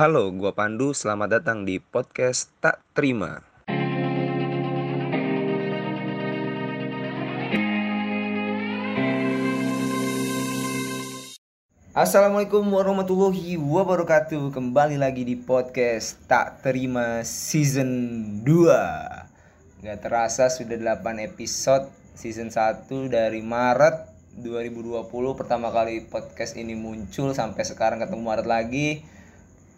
Halo, gua Pandu. Selamat datang di podcast Tak Terima. Assalamualaikum warahmatullahi wabarakatuh. Kembali lagi di podcast Tak Terima season 2. Gak terasa sudah 8 episode season 1 dari Maret 2020 pertama kali podcast ini muncul sampai sekarang ketemu Maret lagi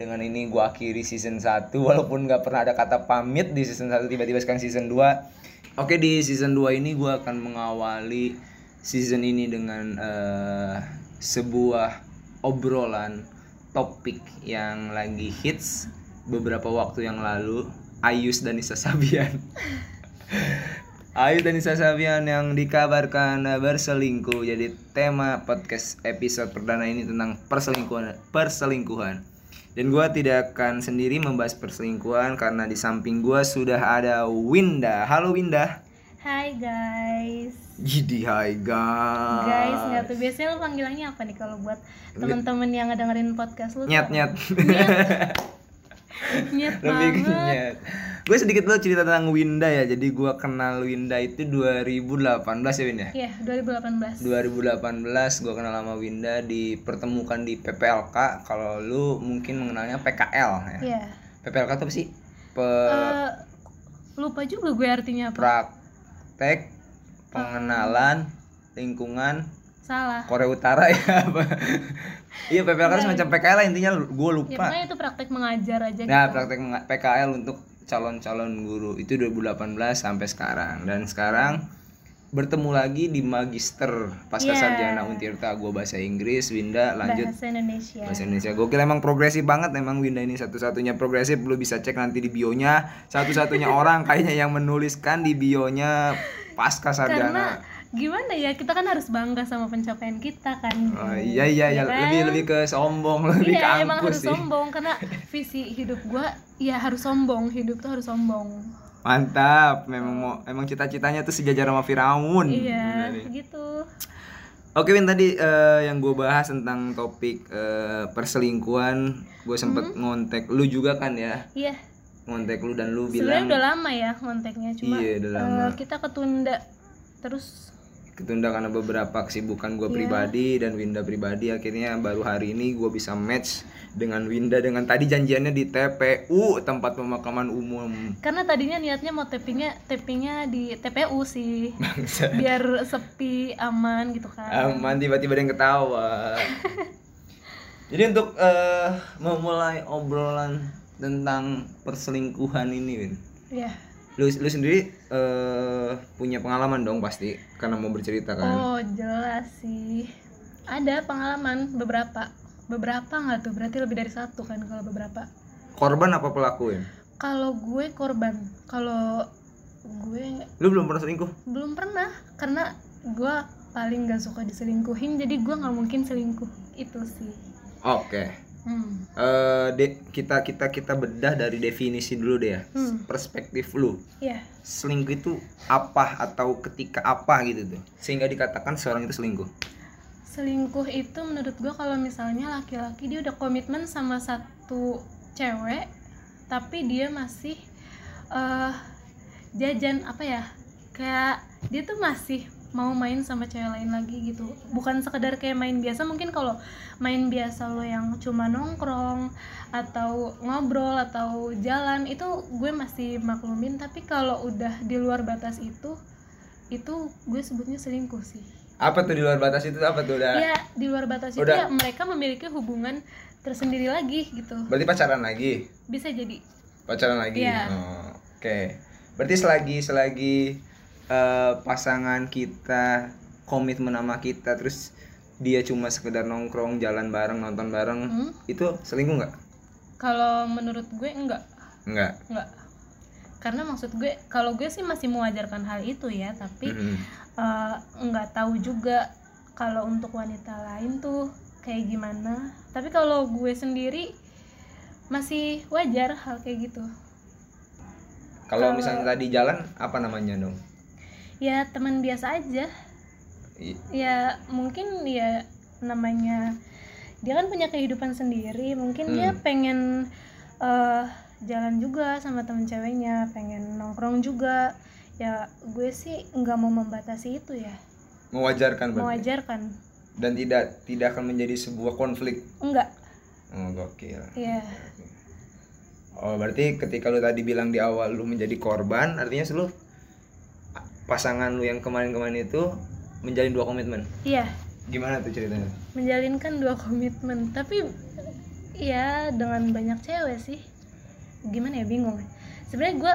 dengan ini gue akhiri season 1 walaupun gak pernah ada kata pamit di season 1 tiba-tiba sekarang season 2 oke di season 2 ini gue akan mengawali season ini dengan eh, sebuah obrolan topik yang lagi hits beberapa waktu yang lalu Ayus dan Nisa Sabian Ayu dan Nisa Sabian yang dikabarkan berselingkuh. Jadi tema podcast episode perdana ini tentang perselingkuhan. Perselingkuhan. Dan gue tidak akan sendiri membahas perselingkuhan karena di samping gue sudah ada Winda. Halo Winda. Hai guys. Jadi hai guys. Guys, nggak tuh biasanya lu panggilannya apa nih kalau buat temen-temen yang ngedengerin podcast lu? tuh Nyat apa? nyat. Nyet Lebih banget. nyat. Gue sedikit dulu cerita tentang Winda ya. Jadi gue kenal Winda itu 2018 ya Winda. Iya, 2018. 2018 gue kenal sama Winda dipertemukan di PPLK kalau lu mungkin mengenalnya PKL ya. Iya. PPLK itu apa sih? Pe Eh, lupa juga gue artinya apa. praktek pengenalan lingkungan Salah. Korea Utara ya apa? Iya PPLK itu semacam PKL lah intinya gue Ya, lupa. pokoknya itu praktek mengajar aja Nah, gitu. praktek PKL untuk calon-calon guru itu 2018 sampai sekarang. Dan sekarang bertemu lagi di magister pasca Iya. sarjana Untirta. Gue bahasa Inggris Winda lanjut. Bahasa Indonesia. bahasa Indonesia. Gokil emang progresif banget emang Winda ini satu-satunya progresif. Lu bisa cek nanti di bionya. Satu-satunya orang kayaknya yang menuliskan di bionya pasca Karena sarjana gimana ya, kita kan harus bangga sama pencapaian kita kan. oh, iya iya iya Ya kan? lebih lebih ke sombong lebih ke Iya, emang angkus harus sih sombong karena visi hidup gua ya harus sombong, hidup tuh harus sombong. mantap memang mau emang cita-citanya tuh sejajar sama Firaun Iya, gitu. Oke Win tadi eh, yang gue bahas tentang topik eh, perselingkuhan gue sempet Hmm? ngontek lu juga kan ya Iya, ngontek lu dan lu sebenarnya bilang udah lama ya kontaknya cuma Iya, udah lama. kita ketunda terus ketunda karena beberapa kesibukan gue Iya. pribadi dan Winda pribadi. Akhirnya baru hari ini gue bisa match dengan Winda dengan tadi janjiannya di TPU tempat pemakaman umum. Karena tadinya niatnya mau tappingnya tappingnya di TPU sih. Bangsa. biar sepi aman gitu kan. Aman tiba-tiba ada yang ketawa. Jadi untuk eh, memulai obrolan tentang perselingkuhan ini Win. Ya lu lu sendiri eh, punya pengalaman dong pasti karena mau bercerita kan? Oh jelas sih. Ada pengalaman beberapa. Beberapa nggak tuh? Berarti lebih dari satu kan kalau beberapa. Korban apa pelaku Win? kalau gue korban. Kalau gue lu belum pernah selingkuh? Belum pernah karena gue paling gak suka diselingkuhin jadi gue nggak mungkin selingkuh. Itu sih. Oke hmm. Eh, de- kita kita kita bedah dari definisi dulu deh ya. Hmm. perspektif lu. Ya selingkuh itu apa atau ketika apa gitu tuh? Sehingga dikatakan seorang itu selingkuh. Selingkuh itu menurut gue kalau misalnya laki-laki dia udah komitmen sama satu cewek tapi dia masih eh jajan apa ya kayak dia tuh masih mau main sama cewek lain lagi gitu. Bukan sekedar kayak main biasa mungkin kalau main biasa lo yang cuma nongkrong atau ngobrol atau jalan itu gue masih maklumin. Tapi kalau udah di luar batas itu itu gue sebutnya selingkuh sih. Apa tuh di luar batas itu? Apa tuh? Udah Iya di luar batas itu Udah. ya mereka memiliki hubungan tersendiri lagi gitu. Berarti pacaran lagi? Bisa jadi. Pacaran lagi? Iya. Oh, oke. Berarti selagi selagi eh, pasangan kita komitmen sama kita terus dia cuma sekedar nongkrong jalan bareng nonton bareng Hmm? itu selingkuh nggak? Kalau menurut gue enggak nggak? Enggak karena maksud gue kalau gue sih masih mewajarkan hal itu ya tapi Mhm. eh, nggak tahu juga kalau untuk wanita lain tuh kayak gimana. Tapi kalau gue sendiri masih wajar hal kayak gitu. Kalau Kalau- misalnya tadi jalan apa namanya dong ya teman biasa aja I- ya mungkin ya namanya dia kan punya kehidupan sendiri mungkin dia Hmm. pengen eh, jalan juga sama temen ceweknya pengen nongkrong juga ya gue sih nggak mau membatasi itu ya Mewajarkan berarti. mewajarkan Dan tidak tidak akan menjadi sebuah konflik. enggak Oh, gokil. ya Oh, berarti ketika lu tadi bilang di awal lu menjadi korban, artinya lu pasangan lu yang kemarin-kemarin itu menjalin dua komitmen. iya Gimana tuh ceritanya? menjalinkan dua komitmen tapi ya dengan banyak cewek sih gimana ya bingung sebenarnya gue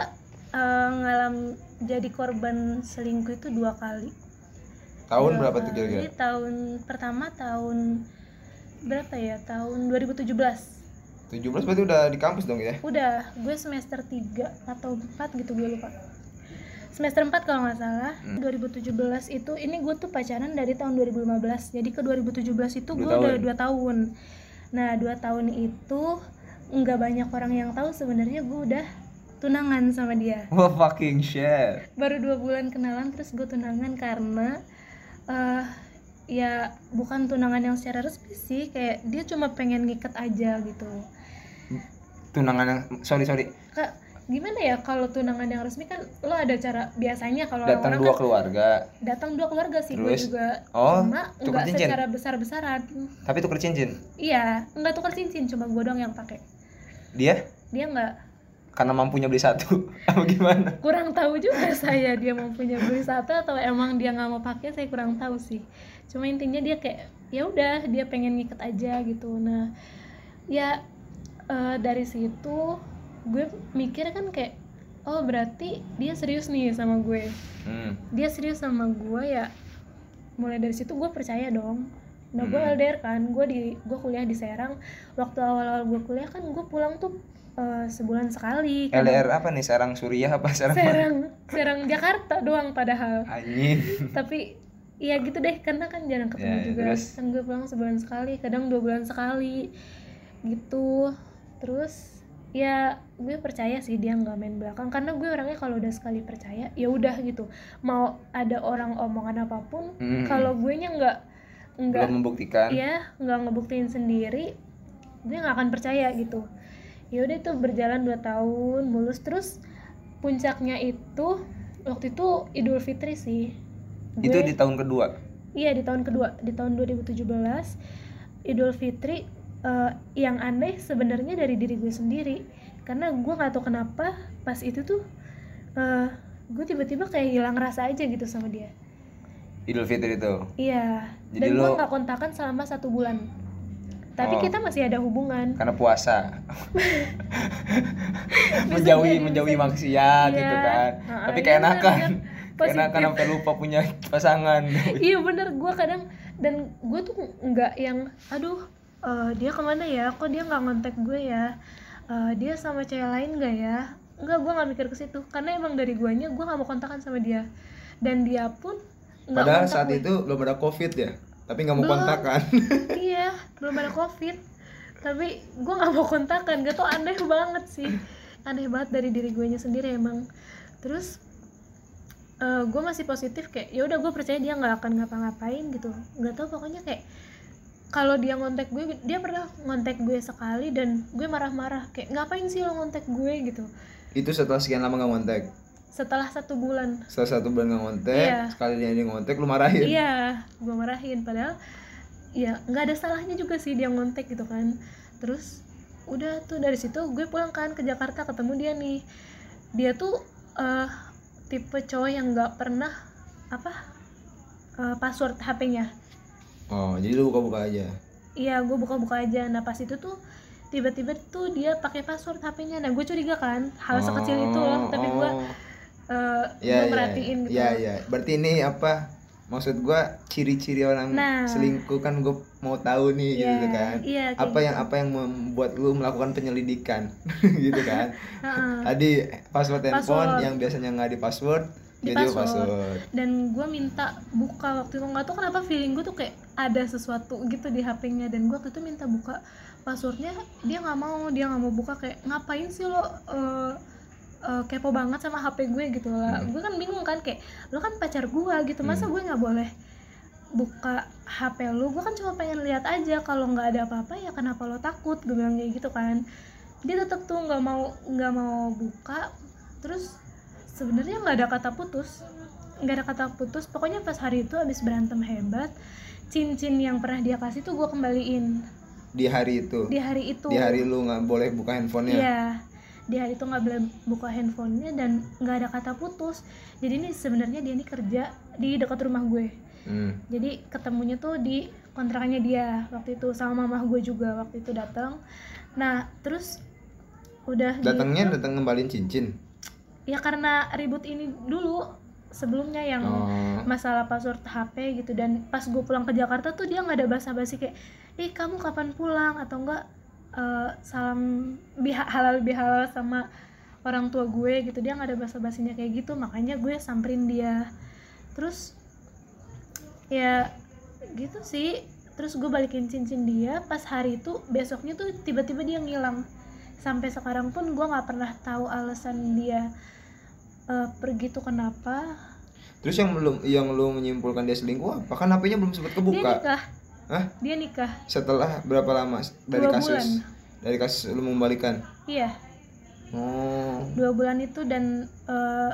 eh, ngalam jadi korban selingkuh itu dua kali Tahun Dua berapa tuh kira-kira? tahun pertama tahun berapa ya tahun 2017 17 berarti udah di kampus dong ya? udah gue semester 3 atau 4 gitu gue lupa semester 4 kalau nggak salah. Hmm. 2017 itu ini gue tuh pacaran dari tahun 2015 jadi ke 2017 itu gue udah dua tahun. Nah dua tahun itu nggak banyak orang yang tahu sebenarnya gue udah tunangan sama dia. Wah fucking shit. baru dua bulan kenalan terus gue tunangan karena eh ya bukan tunangan yang secara resmi sih kayak dia cuma pengen ngikat aja gitu. Tunangan yang sorry sorry. Kak gimana ya kalau tunangan yang resmi kan lo ada cara biasanya kalau datang orang-orang dua kan keluarga. Datang dua keluarga sih gue juga. Oh, cuma nggak secara besar besaran tapi tuker cincin. iya nggak tukar cincin cuma gue doang yang pakai. Dia? Dia nggak. Karena mampunya beli satu? Apa gimana? kurang tahu juga saya dia mau punya beli satu atau emang dia nggak mau pakai saya kurang tahu sih. Cuma intinya dia kayak ya udah dia pengen ngikat aja gitu. Nah ya eh, dari situ gue mikir kan kayak oh berarti dia serius nih sama gue Hmm. dia serius sama gue ya mulai dari situ gue percaya dong nah gue Hmm. LDR kan gue di gue kuliah di Serang waktu awal-awal gue kuliah kan gue pulang tuh eh, sebulan sekali karena- LDR apa nih? Serang Suriah apa Serang? mana? Serang Serang Jakarta doang padahal Anjing. tapi ya gitu deh karena kan jarang ketemu Ya, juga terus? kan gue pulang sebulan sekali kadang dua bulan sekali gitu terus ya gue percaya sih dia nggak main belakang karena gue orangnya kalau udah sekali percaya ya udah gitu mau ada orang omongan apa pun Hmm. kalau gue nya nggak nggak membuktikan. ya nggak ngebuktiin sendiri gue nggak akan percaya gitu ya udah itu berjalan 2 tahun mulus terus puncaknya itu waktu itu Idul Fitri sih Itu Gue- di tahun kedua. iya di tahun kedua di tahun 2017 Idul Fitri eh, yang aneh sebenarnya dari diri gue sendiri karena gue nggak tahu kenapa pas itu tuh eh, gue tiba-tiba kayak hilang rasa aja gitu sama dia Idul Fitri itu. iya Jadi dan gue lo- nggak kontakan selama satu bulan tapi Oh. kita masih ada hubungan Karena puasa. Menjauhi menjauhi maksiat Iya. gitu kan. Heeh, Tapi keenakan. Positif. Keenakan sampai lupa punya pasangan. iya bener gue kadang dan gue tuh nggak yang aduh eh, dia ke mana ya? Kok dia nggak ngontek gue ya? Eh, dia sama cewek lain gak ya? Enggak, gue nggak mikir ke situ. Karena emang dari guanya gue nggak mau kontakan sama dia. Dan dia pun nggak Padahal kontak saat gue. itu belum ada covid ya. Tapi nggak mau Belum. kontakan. iya belum ada covid. Tapi gue nggak mau kontakan. Gak tau aneh banget sih. Aneh banget dari diri gue sendiri emang. Terus gue masih positif kayak ya udah gue percaya dia nggak akan ngapa-ngapain gitu. Nggak tau pokoknya kayak kalau dia ngontek gue dia pernah ngontek gue sekali dan gue marah-marah kayak ngapain sih lo ngontek gue gitu itu setelah sekian lama nggak ngontek. setelah satu bulan Setelah satu bulan nggak ngontek, Iya. sekali dia ngontek lu marahin. Iya, gue marahin padahal ya nggak ada salahnya juga sih dia ngontek gitu kan. Terus udah tuh dari situ gue pulang kan ke Jakarta ketemu dia nih. Dia tuh eh, tipe cowok yang nggak pernah apa eh, password HP-nya. Oh, jadi lu buka-buka aja. Iya, gue buka-buka aja. Nah pas itu tuh tiba-tiba tuh dia pakai password HP-nya. Nah gue curiga kan hal sekecil itu loh. Tapi gue Oh. eh, Iya, gue iya. merhatiin gitu. Iya, iya. Berarti ini apa? Maksud gua ciri-ciri orang Nah. selingkuh kan gua mau tahu nih Iya, gitu kan. kayak apa yang apa yang membuat lu melakukan penyelidikan gitu kan. Heeh. Tadi password handphone Password. yang biasanya nggak di password Di jadi password. password. dan gue minta buka waktu itu. Nggak tahu kenapa feeling gue tuh kayak ada sesuatu gitu di HP-nya dan gue waktu itu minta buka passwordnya. Dia nggak mau. Dia nggak mau buka kayak ngapain sih lo eh, eh, kepo banget sama HP gue? Gitu lah. Hmm. gue kan bingung kan kayak lo kan pacar gue gitu. Masa gue nggak boleh buka HP lu gue kan cuma pengen lihat aja. Kalau nggak ada apa-apa ya kenapa lo takut? Gue bilang kayak gitu kan. Dia tetap tuh nggak mau nggak mau buka. Terus sebenarnya nggak ada kata putus. Nggak ada kata putus. Pokoknya pas hari itu abis berantem hebat cincin yang pernah dia kasih tuh gue kembaliin. Di hari itu? Di hari itu. Di hari lu nggak boleh buka handphonenya? Iya, di hari itu nggak boleh buka handphonenya dan nggak ada kata putus. Jadi ini sebenarnya dia ini kerja di dekat rumah gue. Hmm. Jadi ketemunya tuh di kontrakannya dia waktu itu sama mamah gue juga waktu itu datang. Nah terus udah datangnya gitu, datang ngembalin cincin ya karena ribut ini dulu sebelumnya yang oh. masalah password HP gitu. Dan pas gue pulang ke Jakarta tuh dia nggak ada basa-basi kayak ih kamu kapan pulang? Atau enggak eh, salam biha halal bihalal sama orang tua gue gitu. Dia nggak ada basa-basinya kayak gitu. Makanya gue samperin dia. Terus ya gitu sih. Terus gue balikin cincin dia. Pas hari itu besoknya tuh tiba-tiba dia ngilang. Sampai sekarang pun gue nggak pernah tahu alasan dia eh, pergi tuh kenapa? Terus yang belum yang lu menyimpulkan dia selingkuh apa? Kan HP-nya belum sempat dia kebuka. nikah. Hah? dia nikah. Setelah berapa lama? Dari Dua kasus? bulan. dari kasus lu membalikan? Iya. Oh. Dua bulan itu dan eh,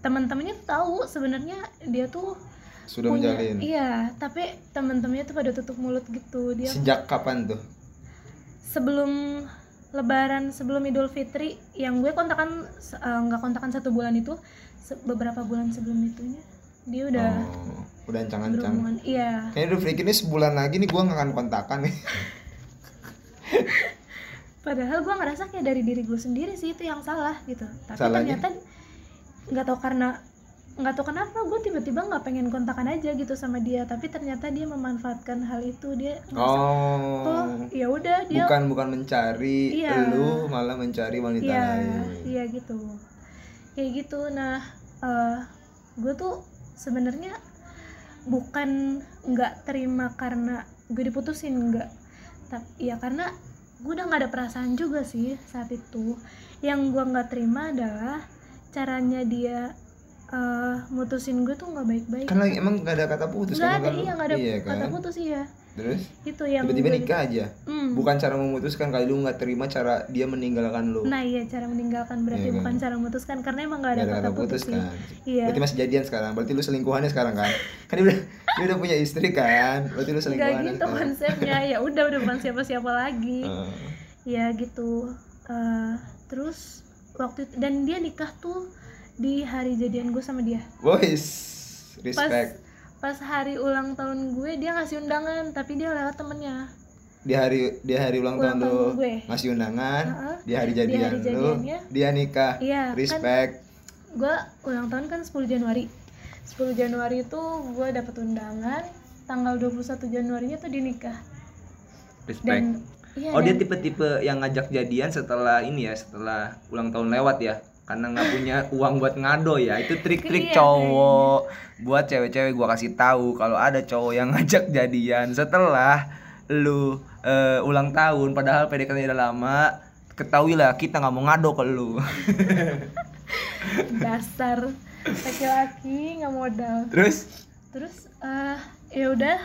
teman-temannya tahu sebenarnya dia tuh sudah punya menjalin. Iya tapi teman-temannya tuh pada tutup mulut gitu. Dia sejak kapan tuh? Sebelum lebaran sebelum idul fitri yang gue kontakan eh, nggak kontakan satu bulan itu se- beberapa bulan sebelum itunya. Dia udah oh, udah ancang-ancang. iya. Kayaknya udah freak ini sebulan lagi nih gua nggak akan kontakan nih. Padahal gue ngerasa kayak dari diri gue sendiri sih itu yang salah gitu. Tapi Salahnya? ternyata nggak tahu karena nggak tahu kenapa gue tiba-tiba nggak pengen kontakan aja gitu sama dia tapi ternyata dia memanfaatkan hal itu dia ngerasa, oh. Oh ya udah dia bukan bukan mencari Iya. lu malah mencari wanita iya lain. iya gitu. Kayak gitu. Nah eh gue tuh sebenarnya bukan nggak terima karena gue diputusin nggak. Tapi ya karena gue udah nggak ada perasaan juga sih saat itu. Yang gue nggak terima adalah caranya dia eh mutusin gue tuh nggak baik-baik. Kan lagi emang nggak ada kata putus nggak kan? ada iya nggak ada iya kata kan putus iya. Terus? Itu yang tiba-tiba gue- nikah aja? Hmm. bukan cara memutuskan kali lu nggak terima cara dia meninggalkan lu? Nah iya cara meninggalkan berarti Iya kan? bukan cara memutuskan karena emang nggak ada, Nggak kata putus, sih. kan? Iya. Berarti masih jadian sekarang? Berarti lu selingkuhannya sekarang kan? Kan dia udah dia udah punya istri kan? Berarti lu Gak selingkuhannya gitu sekarang. konsepnya. Ya udah udah bukan siapa-siapa lagi. Eh, ya gitu. Eh, terus waktu itu, dan dia nikah tuh di hari jadian gue sama dia. Boys pas respect. Pas hari ulang tahun gue dia ngasih undangan tapi dia lewat temennya. Di hari di hari ulang, Ulang tahun tahun lu gue. ngasih undangan Heeh. di hari Di jadian hari lu dia nikah. Iya, kan- respect. gue ulang tahun kan 10 Januari. 10 Januari itu gue dapet undangan tanggal 21 Januarinya tuh dinikah dan iya Oh dia tipe-tipe yang ngajak jadian setelah ini ya setelah ulang tahun lewat ya karena nggak punya uang buat ngado ya itu trik-trik Iya, cowok. buat cewek-cewek gua kasih tahu kalau ada cowok yang ngajak jadian. Setelah lu eh, ulang tahun padahal PDKT udah lama ketahuilah kita nggak mau ngado ke lu. Dasar laki-laki nggak modal. Terus? Terus eh ya udah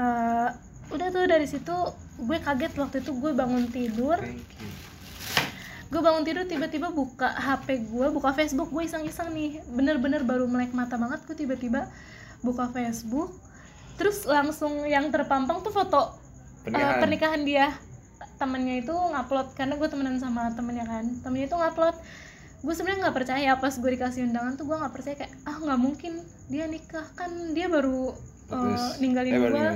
eh, udah tuh dari situ gue kaget waktu itu gue bangun tidur gue bangun tidur tiba-tiba buka HP gue buka Facebook gue iseng-iseng nih. Bener-bener baru melek mata banget gue tiba-tiba buka Facebook. Terus langsung yang terpampang tuh foto eh, Pernikahan. pernikahan dia. Temennya itu ngupload karena gue temenan sama temennya kan. Temennya itu ngupload. Gue sebenarnya nggak percaya pas gue dikasih undangan tuh gue nggak percaya kayak ah nggak mungkin dia nikah. Kan dia baru eh, Putus. ninggalin Eh, gue.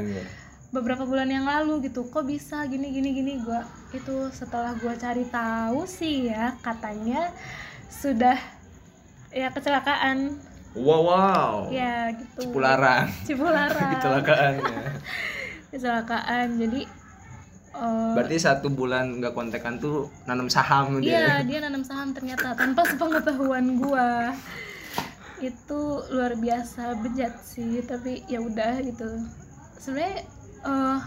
Beberapa bulan yang lalu gitu kok bisa gini gini gini? Gua itu setelah gua cari tahu sih ya katanya sudah ya kecelakaan. Wow wow. Ya gitu. Cipularang Cipularang kecelakaannya. Kecelakaan. Jadi eh, berarti satu bulan nggak kontekan tuh nanam saham iya dia dia nanam saham ternyata tanpa sepengetahuan gua. Itu luar biasa bejat sih tapi ya udah gitu. Sebenarnya eh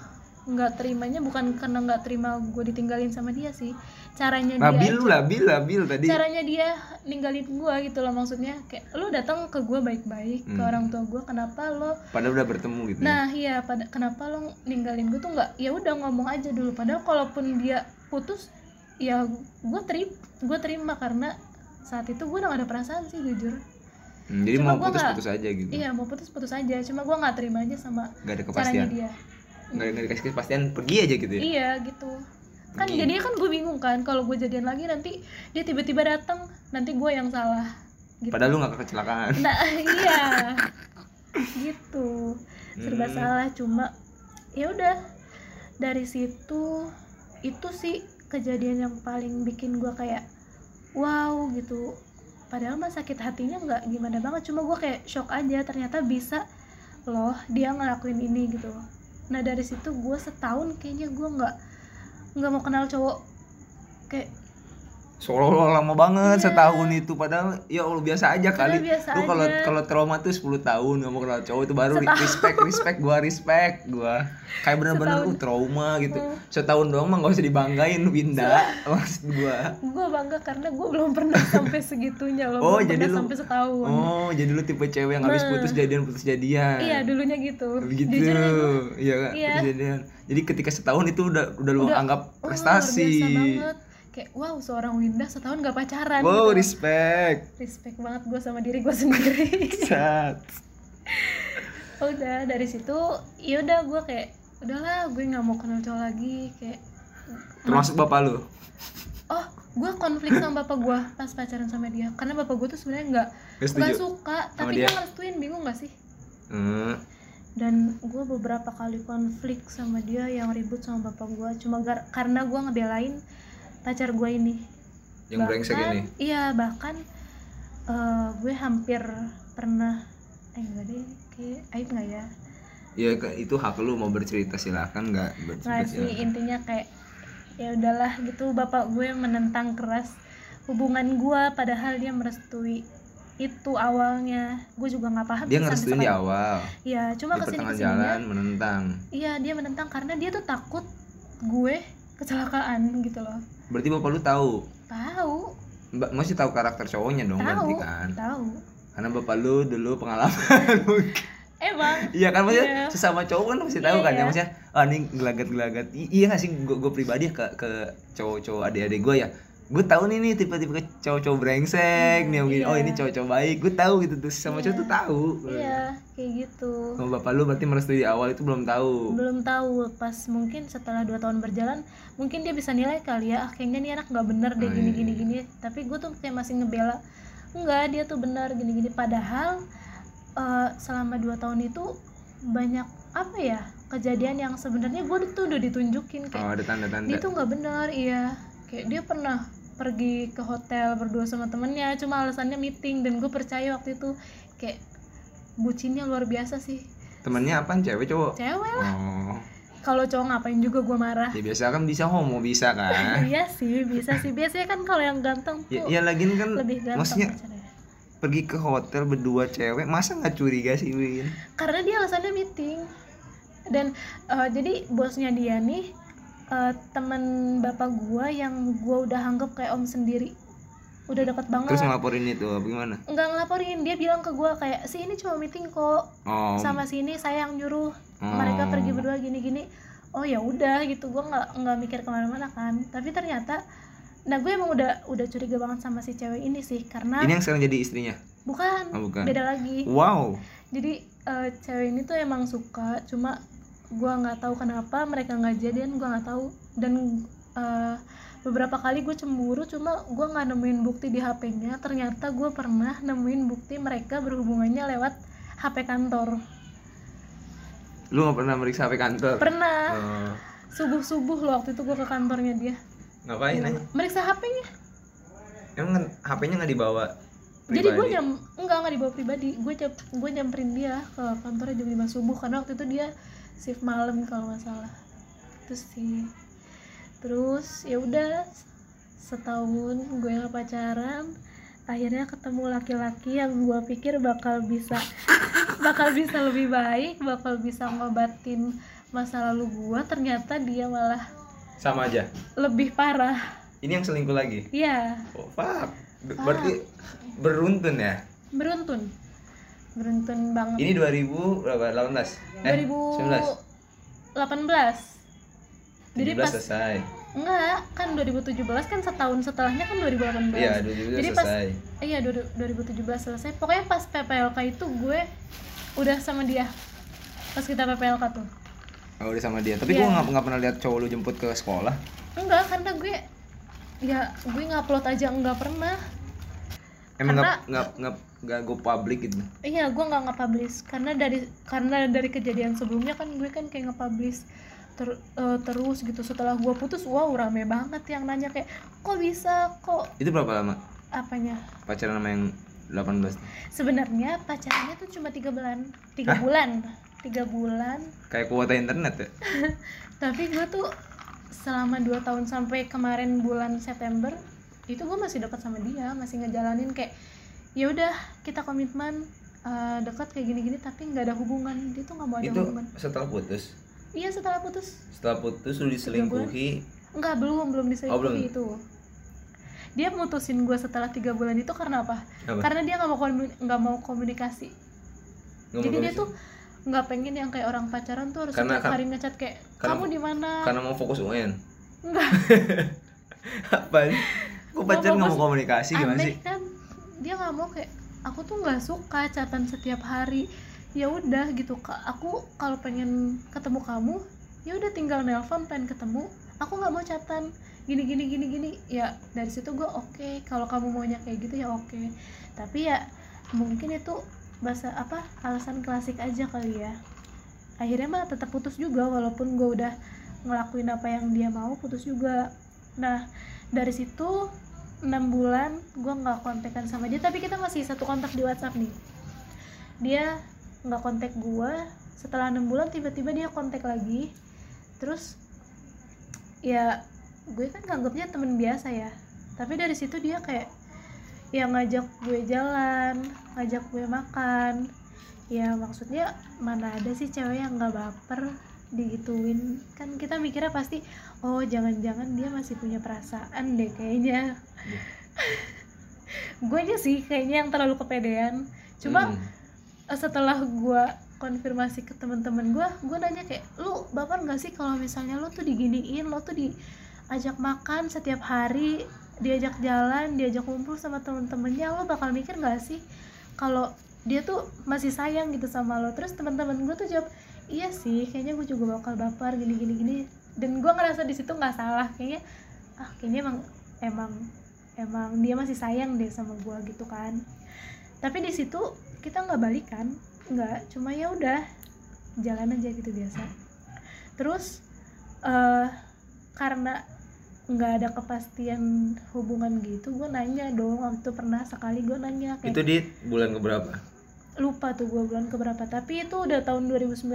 nggak terimanya bukan karena nggak terima gue ditinggalin sama dia sih. Caranya labil dia lu labil labil tadi. Caranya dia ninggalin gue gitu loh maksudnya kayak lu datang ke gue baik-baik ke Hmm. orang tua gue kenapa lo padahal udah bertemu gitu ya. nah iya pada kenapa lo ninggalin gue tuh nggak ya udah ngomong aja dulu. Padahal kalaupun dia putus ya gue terima gue terima karena saat itu gue udah gak ada perasaan sih jujur. Hmm, jadi Cuma mau gua putus nggak- putus aja gitu. Iya mau putus putus aja. Cuma gue nggak terima aja sama nggak ada caranya kepastian. dia nggak nggak dikasih kepastian pergi aja gitu ya? Iya gitu. Kan Iya. jadinya kan gue bingung kan kalau gue jadian lagi nanti dia tiba-tiba datang nanti gue yang salah gitu. Padahal lu nggak kecelakaan. Nah iya. Gitu. Serba Hmm. salah cuma ya udah. Dari situ itu sih kejadian yang paling bikin gue kayak wow gitu. Padahal mah sakit hatinya nggak gimana banget cuma gue kayak shock aja ternyata bisa loh dia ngelakuin ini gitu nah dari situ gue setahun kayaknya gue nggak nggak mau kenal cowok. Kayak Seolah-olah lama banget Iya. setahun itu padahal ya Allah biasa aja kali. Biasa Lu kalau kalau trauma tuh 10 tahun mau kenal cowok itu baru Setahun. respect respect gua respect gua. Kayak bener-bener Setahun. uh trauma gitu. Hmm. Setahun doang mah gak usah dibanggain Winda. Maksud gua. gue bangga karena gue belum pernah sampai segitunya loh Oh, belum jadi pernah lu- sampai setahun Oh, jadi lu tipe cewek yang habis Nah. putus jadian putus jadian. iya dulunya gitu aja, Iya kan? Iya. Putus jadian. Jadi ketika setahun itu udah udah lu Udah, anggap oh, prestasi. banget kayak wow seorang Winda setahun gak pacaran Wow, gitu. respect. respect banget gue sama diri gue sendiri Sat. udah dari situ ya udah gue kayak udahlah gue nggak mau kenal cowok lagi kayak Termasuk bapak lu. oh gue konflik sama bapak gue pas pacaran sama dia karena bapak gue tuh sebenarnya nggak nggak suka tapi dia? dia ngerestuin bingung gak sih Hmm. dan gue beberapa kali konflik sama dia yang ribut sama bapak gue cuma gar- karena gue ngebelain pacar gue ini Yang brengsek Bahkan- ini. iya bahkan eh, gue hampir pernah eh enggak deh kayak aib nggak ya Ya ke- itu hak lu mau bercerita silakan nggak bercerita sih intinya kayak ya udahlah gitu bapak gue menentang keras hubungan gue padahal dia merestui itu awalnya gue juga nggak paham Dia ngerestuin di awal. Iya, cuma ke sini ke sininya jalan menentang. iya dia menentang karena dia tuh takut gue kecelakaan gitu loh Berarti bapak lu tahu. tahu Mbak masih tahu karakter cowoknya dong berarti tahu kan. tahu Karena bapak lu dulu pengalaman. emang Iya kan maksudnya Iya. sesama cowok kan pasti tahu Iya, kan ya iya. maksudnya ah ini gelagat-gelagat I- iya gak sih gue pribadi ya ke ke cowok-cowok adik-adik gue ya gue tahu nih nih tipe-tipe cowok-cowok brengsek nih yang gini. Oh iya. ini cowok-cowok baik. Gue tahu gitu tuh. Sama Iya. cowok tuh tahu. Iya kayak gitu. Sama bapak lu berarti merestui di awal itu belum tahu. Belum tahu. Pas mungkin setelah dua tahun berjalan mungkin dia bisa nilai kali ya. Ah, kayaknya nih anak nggak bener deh Oh, gini iya. gini gini. Tapi gue tuh kayak masih ngebela enggak dia tuh benar gini gini padahal eh, selama dua tahun itu banyak apa ya kejadian yang sebenarnya gue tuh udah ditunjukin kayak oh ada dia tanda-tanda tuh nggak benar iya kayak dia pernah pergi ke hotel berdua sama temennya cuma alasannya meeting dan gue percaya waktu itu kayak bucinnya luar biasa sih. Temennya apaan? Cewek cowok? Cewek oh. Kalau cowok ngapain juga gue marah. Ya biasa kan bisa homo bisa kan? Iya sih bisa sih. Biasanya kan kalau yang ganteng tuh ya, ya lagi kan lebih ganteng maksudnya pacarnya. pergi ke hotel berdua cewek masa nggak curiga sih Win? Karena dia alasannya meeting. Dan eh, jadi bosnya dia nih eh, teman bapak gua yang gua udah anggap kayak om sendiri. Udah deket banget. Terus ngelaporin itu gimana? Nggak ngelaporin dia bilang ke gua kayak si ini cuma meeting kok. Oh. Sama sini saya yang nyuruh. Oh. mereka pergi berdua gini-gini. Oh ya udah gitu gua nggak nggak mikir ke mana-mana kan. Tapi ternyata nah gue emang udah udah curiga banget sama si cewek ini sih karena ini yang sekarang jadi istrinya? Bukan, Oh, bukan. beda lagi. Wow. Jadi eh, cewek ini tuh emang suka cuma gua nggak tahu kenapa mereka nggak jadian gua nggak tahu. Dan eh, beberapa kali gue cemburu cuma gua nggak nemuin bukti di HP-nya ternyata gue pernah nemuin bukti mereka berhubungannya lewat HP kantor. Lu nggak pernah meriksa HP kantor? Pernah. Oh. subuh subuh loh waktu itu gue ke kantornya dia. Ngapain aja meriksa HP-nya emang kan HP-nya nggak dibawa jadi gue pribadi? nyam enggak nggak dibawa pribadi. Gue jam gue nyamperin dia ke kantornya jam 5 subuh karena waktu itu dia shift malam kalau nggak salah. Terus sih. Terus ya udah setahun gue nggak pacaran akhirnya ketemu laki-laki yang gue pikir bakal bisa bakal bisa lebih baik bakal bisa ngobatin masa lalu gue ternyata dia malah sama aja? lebih parah. Ini yang selingkuh lagi? Iya. Oh fuck. Ber- berarti beruntun ya? Beruntun beruntun banget. Ini 2000 berapa? 18 eh 19 2018 jadi 17 pas selesai. Enggak kan 2017 kan setahun setelahnya kan 2018 iya 2017 Jadi pas- selesai. iya du- 2017 selesai. Pokoknya pas PPLK itu gue udah sama dia. Pas kita PPLK tuh. Oh udah sama dia. Tapi gua nggak nggak pernah lihat cowok lu jemput ke sekolah. Enggak karena gue ya gue ngupload aja enggak pernah emang nggak Karena- nggak nggak nggak go public gitu? Iya gue nggak nge-publish. Karena dari karena dari kejadian sebelumnya kan gue kan kayak nge-publish ter- eh, terus gitu. Setelah gue putus wow rame banget yang nanya kayak kok bisa? Kok itu berapa lama? Apanya? Pacaran sama yang 18 sebenarnya pacarannya tuh cuma tiga bulan. Tiga bulan. Tiga bulan. Kayak kuota internet ya? Tapi gue tuh selama 2 tahun sampai kemarin bulan September itu gue masih dekat sama dia masih ngejalanin kayak ya udah kita komitmen eh, dekat kayak gini-gini tapi nggak ada hubungan dia tuh nggak mau ada itu hubungan setelah putus iya setelah putus setelah putus lu diselingkuhi nggak belum belum diselingkuhi Oh, belum. itu dia mutusin gue setelah tiga bulan itu karena apa? Apa? Karena dia nggak mau nggak mau komunikasi. Mau Jadi dia tuh nggak pengen yang kayak orang pacaran tuh harus Karena- setiap hari ngechat kayak karena- kamu di mana? karena mau fokus UN Enggak. apa kok pacaran nggak mau komunikasi gimana sih? kan dia nggak mau kayak aku tuh nggak suka catatan setiap hari. Ya udah gitu kak aku kalau pengen ketemu kamu ya udah tinggal nelpon pengen ketemu. Aku nggak mau catatan gini gini gini gini. Ya dari situ gue oke. Kalau kamu maunya kayak gitu ya oke. Tapi ya mungkin itu bahasa apa alasan klasik aja kali ya. Akhirnya malah tetap putus juga walaupun gue udah ngelakuin apa yang dia mau putus juga. Nah dari situ enam bulan gue nggak kontekan sama dia tapi kita masih satu kontak di WhatsApp nih. Dia nggak kontak gue setelah enam bulan tiba-tiba dia kontak lagi. Terus ya gue kan nganggapnya temen biasa ya. Tapi dari situ dia kayak ya ngajak gue jalan ngajak gue makan. Ya maksudnya mana ada sih cewek yang nggak baper digituin kan kita mikirnya pasti oh jangan-jangan dia masih punya perasaan deh kayaknya Iya. gue aja sih kayaknya yang terlalu kepedean cuma Hmm. eh, setelah gue konfirmasi ke teman-teman gue gue nanya kayak lu baper nggak sih kalau misalnya lu tuh diginiin lo tuh diajak makan setiap hari diajak jalan diajak kumpul sama temen-temennya lo bakal mikir nggak sih kalau dia tuh masih sayang gitu sama lo terus teman-teman gue tuh jawab iya sih kayaknya gue juga bakal baper gini gini. Gini dan gue ngerasa di situ nggak salah kayaknya ah kayaknya emang emang emang dia masih sayang deh sama gue gitu kan. Tapi di situ kita nggak balikan nggak cuma ya udah jalan aja gitu biasa. Terus eh karena nggak ada kepastian hubungan gitu gue nanya dong waktu pernah sekali gue nanya kayak itu di bulan keberapa lupa tuh gue bulan keberapa tapi itu udah tahun 2019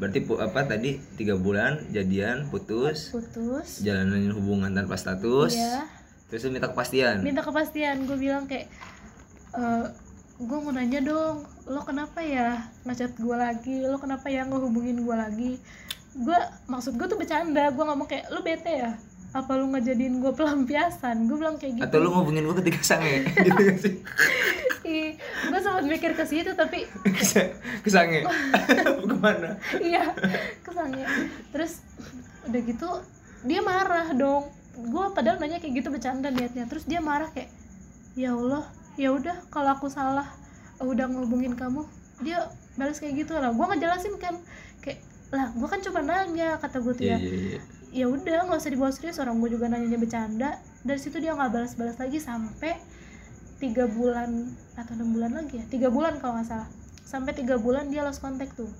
berarti apa tadi tiga bulan jadian putus putus. jalanin hubungan tanpa status ya terus minta kepastian? Minta kepastian gue bilang kayak e, gue mau nanya dong lo kenapa ya ngechat gue lagi? Lo kenapa ya ngehubungin gue lagi? Gue maksud gue tuh bercanda gue ngomong kayak lo bete ya apa lu ngejadiin gue pelampiasan? Gue bilang kayak gitu atau lu ngubungin gua ketika sange gitu gak sih? Gue sempat mikir ke situ tapi Kesa- kesange ke mana? Iya kesannya terus udah gitu dia marah dong. Gue padahal nanya kayak gitu bercanda niatnya. Terus dia marah kayak ya allah ya udah kalau aku salah eh, udah ngehubungin kamu. Dia balas kayak gitu lah. Gue ngejelasin kan kayak lah gue kan cuma nanya kata gue tuh iya ya iya iya ya udah nggak usah dibawa serius orang gue juga nanyanya bercanda. Dari situ dia nggak balas-balas lagi sampai tiga bulan atau enam bulan lagi ya tiga bulan kalau nggak salah. Sampai tiga bulan dia lost contact tuh.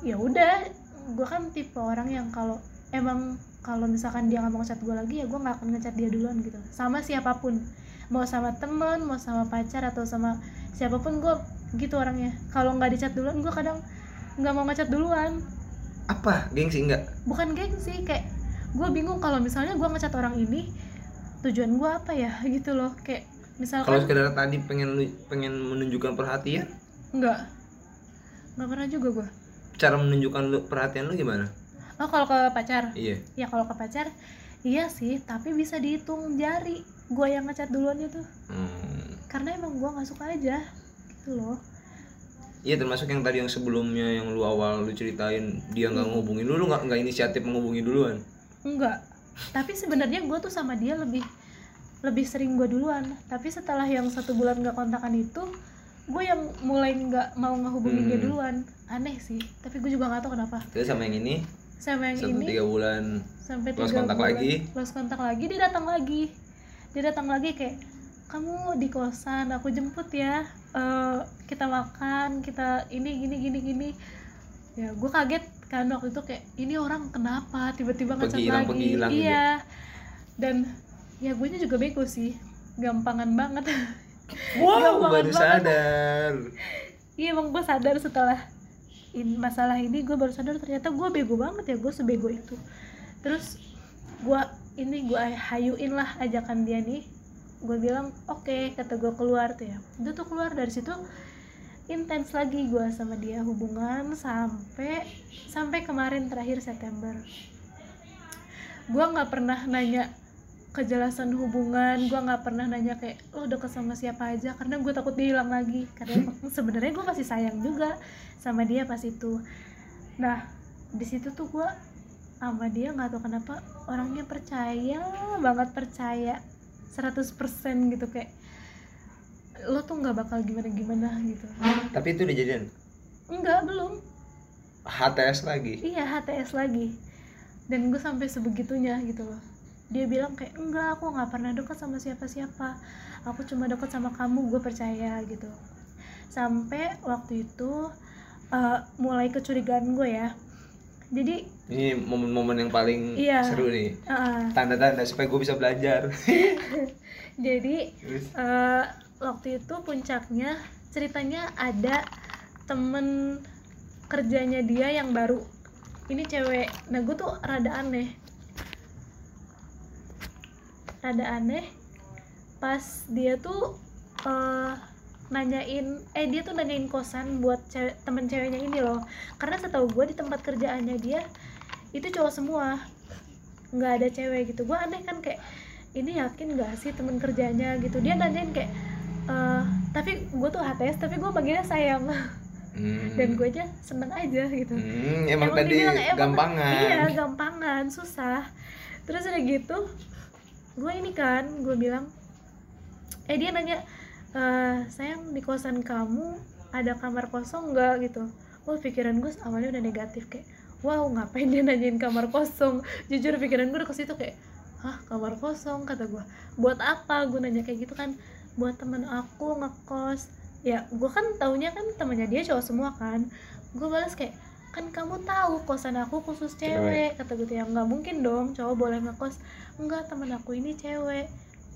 Ya udah gue kan tipe orang yang kalau emang kalau misalkan dia nggak mau ngechat gue lagi ya gue nggak akan ngechat dia duluan gitu. Sama siapa pun. Mau sama temen mau sama pacar atau sama siapa pun gue gitu orangnya. Kalau nggak dicat duluan gue kadang nggak mau ngechat duluan apa? Gengsi enggak? Bukan gengsi kayak gue bingung kalau misalnya gue ngecat orang ini tujuan gue apa ya gitu loh. Kayak kalau misalkan sekedar tadi pengen pengen menunjukkan perhatian? Enggak. Nggak pernah juga gue cara menunjukkan lu perhatian lu gimana? Oh kalau ke pacar? Iya. Ya kalau ke pacar iya sih tapi bisa dihitung jari gue yang ngechat duluan itu. Hmm. karena emang gue nggak suka aja gitu loh Iya termasuk yang tadi yang sebelumnya yang lu awal lu ceritain dia nggak Hmm. ngehubungin lu, lu nggak nggak inisiatif menghubungi duluan. enggak tapi sebenarnya gue tuh sama dia lebih lebih sering gue duluan tapi setelah yang satu bulan nggak kontakan itu gue yang mulai nggak mau ngehubungin dia Hmm. duluan aneh sih tapi gue juga nggak tahu kenapa Terus sama yang ini sama yang satu ini tiga bulan sampai tiga kontak bulan lagi. lost kontak lagi dia datang lagi dia datang lagi kayak kamu di kosan aku jemput ya Eh, kita makan kita ini gini gini gini. Ya gue kaget kan waktu itu kayak ini orang kenapa tiba-tiba hilang, lagi? hilang gitu. iya dan ya gue juga bego sih. Gampangan banget. Wow Gampang baru banget. sadar. Iya emang gue sadar setelah in, masalah ini gue baru sadar ternyata gue bego banget ya gue sebego itu. Terus gue ini gue hayuin lah ajakan dia nih gue bilang oke kata gue keluar tuh ya. Udah tuh keluar dari situ intens lagi gue sama dia hubungan sampai sampai kemarin terakhir September. Gue nggak pernah nanya kejelasan hubungan gue nggak pernah nanya kayak lo deket sama siapa aja? Karena gue takut dia hilang lagi. Karena sebenarnya gue masih sayang juga sama dia pas itu. Nah di situ tuh gue sama dia nggak tahu kenapa orangnya percaya banget percaya 100% gitu kayak lo tuh nggak bakal gimana gimana gitu. Tapi itu udah jadian? Enggak belum. HTS lagi? Iya HTS lagi. Dan gue sampai sebegitunya gitu loh. Dia bilang kayak enggak aku nggak pernah dekat sama siapa-siapa. Aku cuma dekat sama kamu gue percaya gitu. Sampai waktu itu eh, mulai kecurigaan gue ya jadi ini momen-momen yang paling Iya. seru nih. Tanda-tanda supaya gue bisa belajar. Jadi Terus, eh, waktu itu puncaknya ceritanya ada temen kerjanya dia yang baru. Ini cewek nah gue tuh rada aneh. Rada aneh pas dia tuh eh, nanyain eh dia tuh nanyain kosan buat cewek, temen ceweknya ini loh. Karena setahu gue di tempat kerjaannya dia itu cowok semua. Nggak ada cewek gitu. Gue aneh kan kayak ini yakin gak sih temen kerjanya? Gitu. Dia nanyain kayak eh tapi gue tuh HTS tapi gue panggilnya sayang. Hmm. dan gue aja seneng aja gitu. Hmm, emang, tadi dibilang, "Emang- gampangan. iya gampangan susah. Terus udah gitu gue ini kan gue bilang eh dia nanya "Eh, sayang di kosan kamu ada kamar kosong nggak? Gitu. Oh pikiran gue awalnya udah negatif kayak wow ngapain dia nanyain kamar kosong? Jujur pikiran gue udah ke situ kayak hah kamar kosong? kata gue buat apa? Gue nanya kayak gitu kan. Buat temen aku ngekos. Ya gue kan taunya kan temennya dia cowok semua kan. Gue balas kayak kan kamu tahu kosan aku khusus cewek, kata gue tuh. Ya nggak mungkin dong cowok boleh ngekos. Enggak temen aku ini cewek.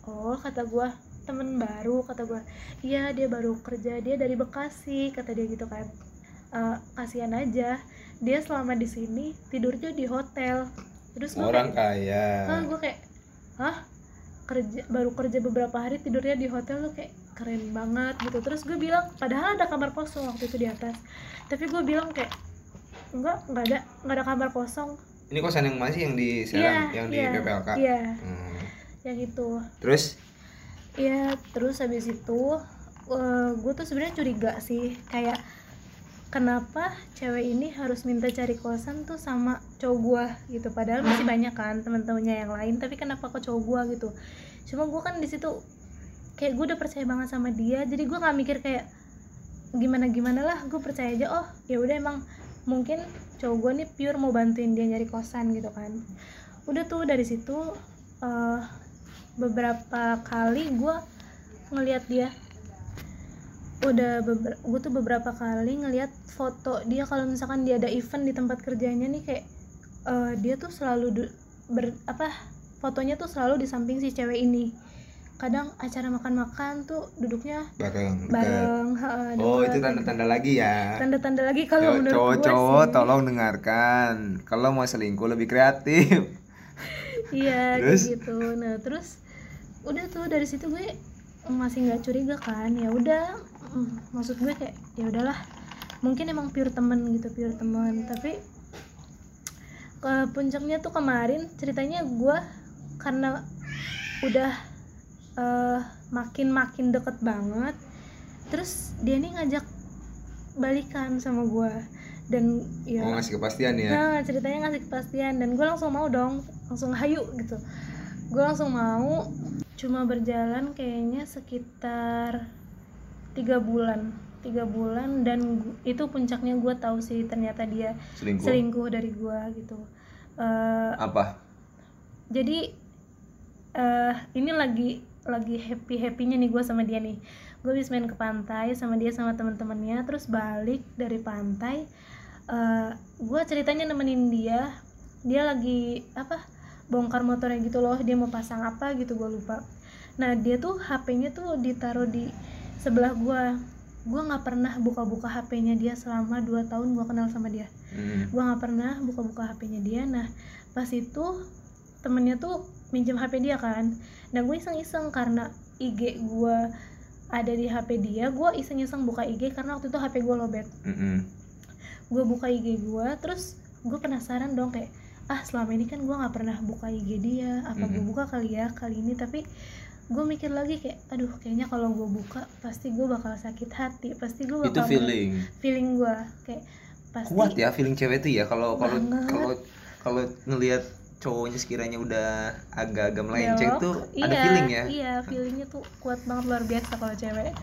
Oh kata gue temen baru kata gue iya dia baru kerja dia dari Bekasi kata dia gitu kan. Eh, kasihan aja dia selama di sini tidurnya di hotel. Terus gue orang kayak, kaya. Hah, gue kayak hah? Kerja baru kerja beberapa hari tidurnya di hotel tuh kayak keren banget gitu. Terus gue bilang padahal ada kamar kosong waktu itu di atas. Tapi gue bilang kayak enggak nggak ada nggak ada kamar kosong. Ini kosan yang masih yang di Serang? Yang di iya, PPLK iya. Hmm. yang itu. Terus Iya, terus habis itu gue tuh sebenarnya curiga sih kayak kenapa cewek ini harus minta cari kosan tuh sama cowok gua gitu. Padahal masih banyak kan teman-temannya yang lain tapi kenapa kok cowok gua gitu? Cuma gua kan di situ kayak gue udah percaya banget sama dia jadi gua nggak mikir kayak gimana gimana lah gue percaya aja oh ya udah emang mungkin cowok gue nih pure mau bantuin dia nyari kosan gitu kan. Udah tuh dari situ eh, beberapa kali gue ngelihat dia. Udah beber gue tuh beberapa kali ngelihat foto dia kalau misalkan dia ada event di tempat kerjanya nih kayak eh, dia tuh selalu du- ber apa fotonya tuh selalu di samping si cewek ini. Kadang acara makan-makan tuh duduknya bareng bareng heeh, oh itu tanda-tanda lagi ya? Tanda-tanda lagi kalau menurut cowok-cowok tolong dengarkan. Kalau mau selingkuh lebih kreatif. Iya kayak gitu. Nah terus udah tuh dari situ gue masih nggak curiga kan. Ya udah mm, maksud gue kayak ya udahlah. Mungkin emang pure temen gitu pure temen. Tapi ke puncaknya tuh kemarin ceritanya gue karena udah eh, makin makin deket banget terus dia nih ngajak balikan sama gue dan ya mau ngasih kepastian ya? Nah, ceritanya ngasih kepastian. Dan gue langsung mau dong, langsung hayu gitu. Gue langsung mau, cuma berjalan kayaknya sekitar tiga bulan, tiga bulan dan gu- itu puncaknya gue tahu sih ternyata dia selingkuh. selingkuh dari gue gitu. Eh, apa? jadi eh ini lagi lagi happy happynya nih gue sama dia nih. Gue habis main ke pantai sama dia sama teman-temannya terus balik dari pantai eh gue ceritanya nemenin dia dia lagi apa bongkar motornya gitu loh dia mau pasang apa gitu gue lupa. Nah dia tuh HP-nya tuh ditaruh di sebelah gue gue nggak pernah buka-buka HP-nya dia selama 2 tahun gue kenal sama dia. Hmm. gue nggak pernah buka-buka HP-nya dia. Nah pas itu temennya tuh minjem HP dia kan. Nah gue iseng-iseng karena IG gue ada di HP dia gue iseng-iseng buka IG karena waktu itu HP gue lobet Mm-mm. gue buka IG gue terus gue penasaran dong kayak ah selama ini kan gue nggak pernah buka IG dia apa gue Mhm. buka kali ya kali ini. Tapi gue mikir lagi kayak aduh kayaknya kalau gue buka pasti gue bakal sakit hati pasti gue itu bakal feeling. feeling gue kayak pasti kuat ya feeling cewek itu ya kalau kalau kalau kalau ngelihat cowoknya sekiranya udah agak-agak melenceng tuh iya, ada feeling ya? iya feelingnya tuh kuat banget luar biasa kalau cewek.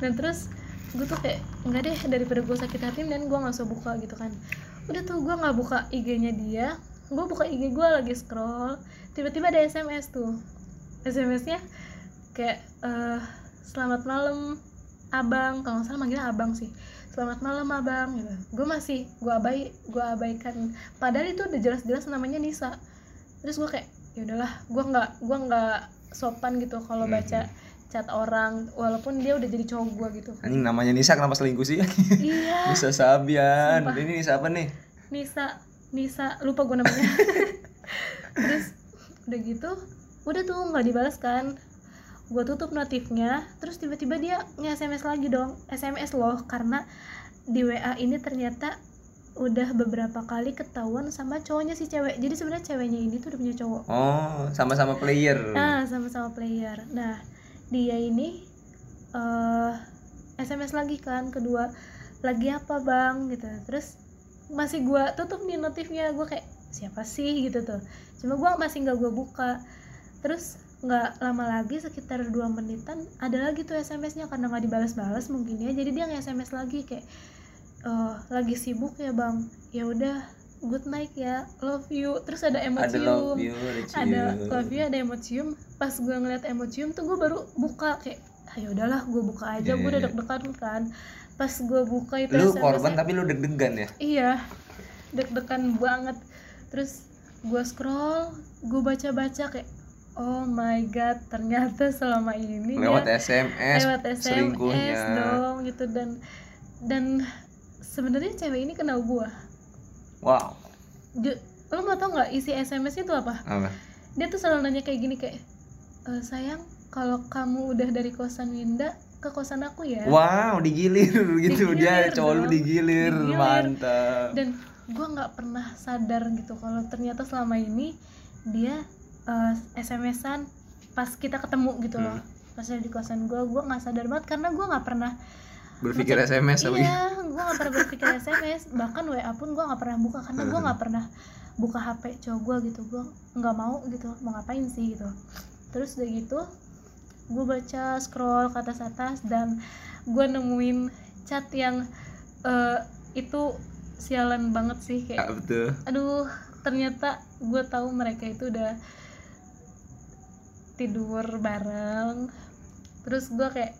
Dan terus gue tuh kayak enggak deh daripada gue sakit hati dan gue nggak usah buka gitu kan. Udah tuh gue nggak buka IG-nya dia gue buka IG gue lagi scroll tiba-tiba ada SMS tuh. SMS-nya kayak eh, selamat malam abang. Kalau nggak salah manggilnya abang sih. Selamat malam abang. Gitu. Gue masih gue abai gue abaikan. Padahal itu udah jelas-jelas namanya Nisa. Terus gue kayak ya udahlah gue nggak gue nggak sopan gitu kalau Mhm. baca chat orang walaupun dia udah jadi cowok gue gitu. Anjing namanya Nisa kenapa selingkuh sih? Iya. Nisa Sabian. Sumpah. ini Nisa apa nih? Nisa Nisa lupa gue namanya. Terus udah gitu udah tuh nggak dibalas kan. Gue tutup notifnya terus tiba-tiba dia nge-SMS lagi dong. SMS loh karena di WA ini ternyata udah beberapa kali ketahuan sama cowoknya si cewek. Jadi sebenarnya ceweknya ini tuh udah punya cowok. Oh sama-sama player. Nah, sama-sama player. Nah, dia ini eh SMS lagi kan kedua lagi apa bang? gitu. Terus masih gua tutup nih notifnya. Gue kayak siapa sih? Gitu tuh. Cuma gua masih nggak gua buka. Terus nggak lama lagi sekitar dua menitan ada lagi tuh SMS-nya karena nggak dibalas-balas mungkin ya. Jadi dia nge-SMS lagi kayak "Eh, lagi sibuk ya bang. Ya udah good night ya. Love you. Terus ada emot ada love you ada ada cium. love you ada emocium pas gue ngeliat emocium tuh gue baru buka. Kayak ayo udahlah gue buka aja. Iya, gue udah iya. deg-degan kan pas gue buka itu lu SMS-nya korban tapi lu deg-degan ya? Iya deg-degan banget. Terus gue scroll gue baca-baca kayak oh my god ternyata selama ini lewat ya SMS lewat SMS selingkuhnya. dong gitu. Dan dan sebenarnya cewek ini kenal gue wow. Ju- lo mau tau nggak isi SMS-nya tuh apa? Apa? Dia tuh selalu nanya kayak gini kayak "E, sayang kalau kamu udah dari kosan Winda ke kosan aku ya. Wow digilir gitu. Dia Digilir cowok lu digilir, Digilir. mantap. Dan gue nggak pernah sadar gitu kalau ternyata selama ini dia eh, SMS-an pas kita ketemu gitu loh. Hmm. pas dia di kosan gue gue nggak sadar banget karena gue nggak pernah berpikir ngecek- SMS gitu? iya gue nggak pernah berpikir SMS bahkan WA pun gue nggak pernah buka karena gue nggak pernah buka HP cowok gue gitu. Gue nggak mau gitu mau ngapain sih gitu. Terus udah gitu gue baca scroll ke atas atas dan gue nemuin chat yang eh, itu sialan banget sih Ya, kayak betul. aduh ternyata gue tahu mereka itu udah tidur bareng. Terus gue kayak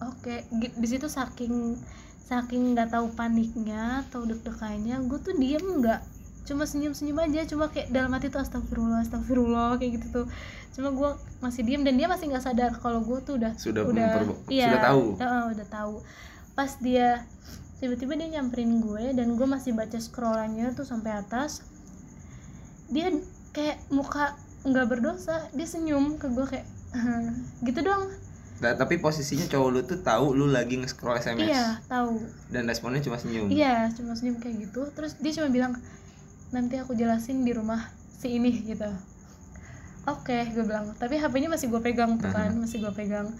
oke gi- di situ saking saking nggak tahu paniknya atau deg-degannya gue tuh diem nggak cuma senyum-senyum aja cuma kayak dalam hati tuh astagfirullah astagfirullah kayak gitu tuh. Cuma gue masih diem dan dia masih nggak sadar kalau gue tuh udah sudah udah iya, sudah tahu? uh, udah tahu. Pas dia tiba-tiba dia nyamperin gue dan gue masih baca scrollannya tuh sampai atas. Dia kayak muka nggak berdosa dia senyum ke gue kayak gitu doang. Nah, tapi posisinya cowok lu tuh tahu lu lagi nge-scroll SMS iya tahu. Dan responnya cuma senyum. iya cuma senyum kayak gitu. Terus dia cuma bilang nanti aku jelasin di rumah si ini gitu oke gue bilang tapi HP-nya masih gue pegang tuh kan masih gue pegang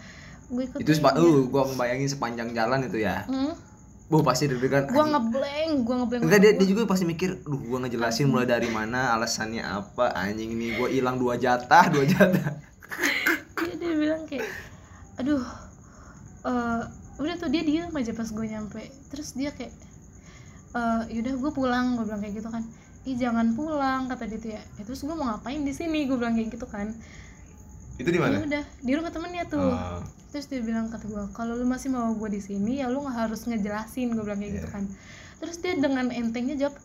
gue ikut. Itu sepa- uh, gua ngebayangin sepanjang jalan itu ya. hmm, Bu pasti deg-degan. gue anjing. ngeblank gue ngeblank Enggak dia, dia juga pasti mikir, duh gua ngejelasin mulai dari mana, alasannya apa, anjing ini gua hilang dua jatah, dua jatah. dia, dia bilang kayak aduh eh, udah tuh dia diem aja pas gue nyampe terus dia kayak eh yaudah gue pulang gue bilang kayak gitu kan ih jangan pulang kata dia tuh ya. "Ya, terus gue mau ngapain di sini? Gue bilang kayak gitu kan. Itu di ya mana? udah di rumah temennya tuh. Oh, terus dia bilang kata gue kalau lu masih mau gue di sini ya lu nggak harus ngejelasin gue bilang kayak gitu Iya. kan. Terus dia dengan entengnya jawab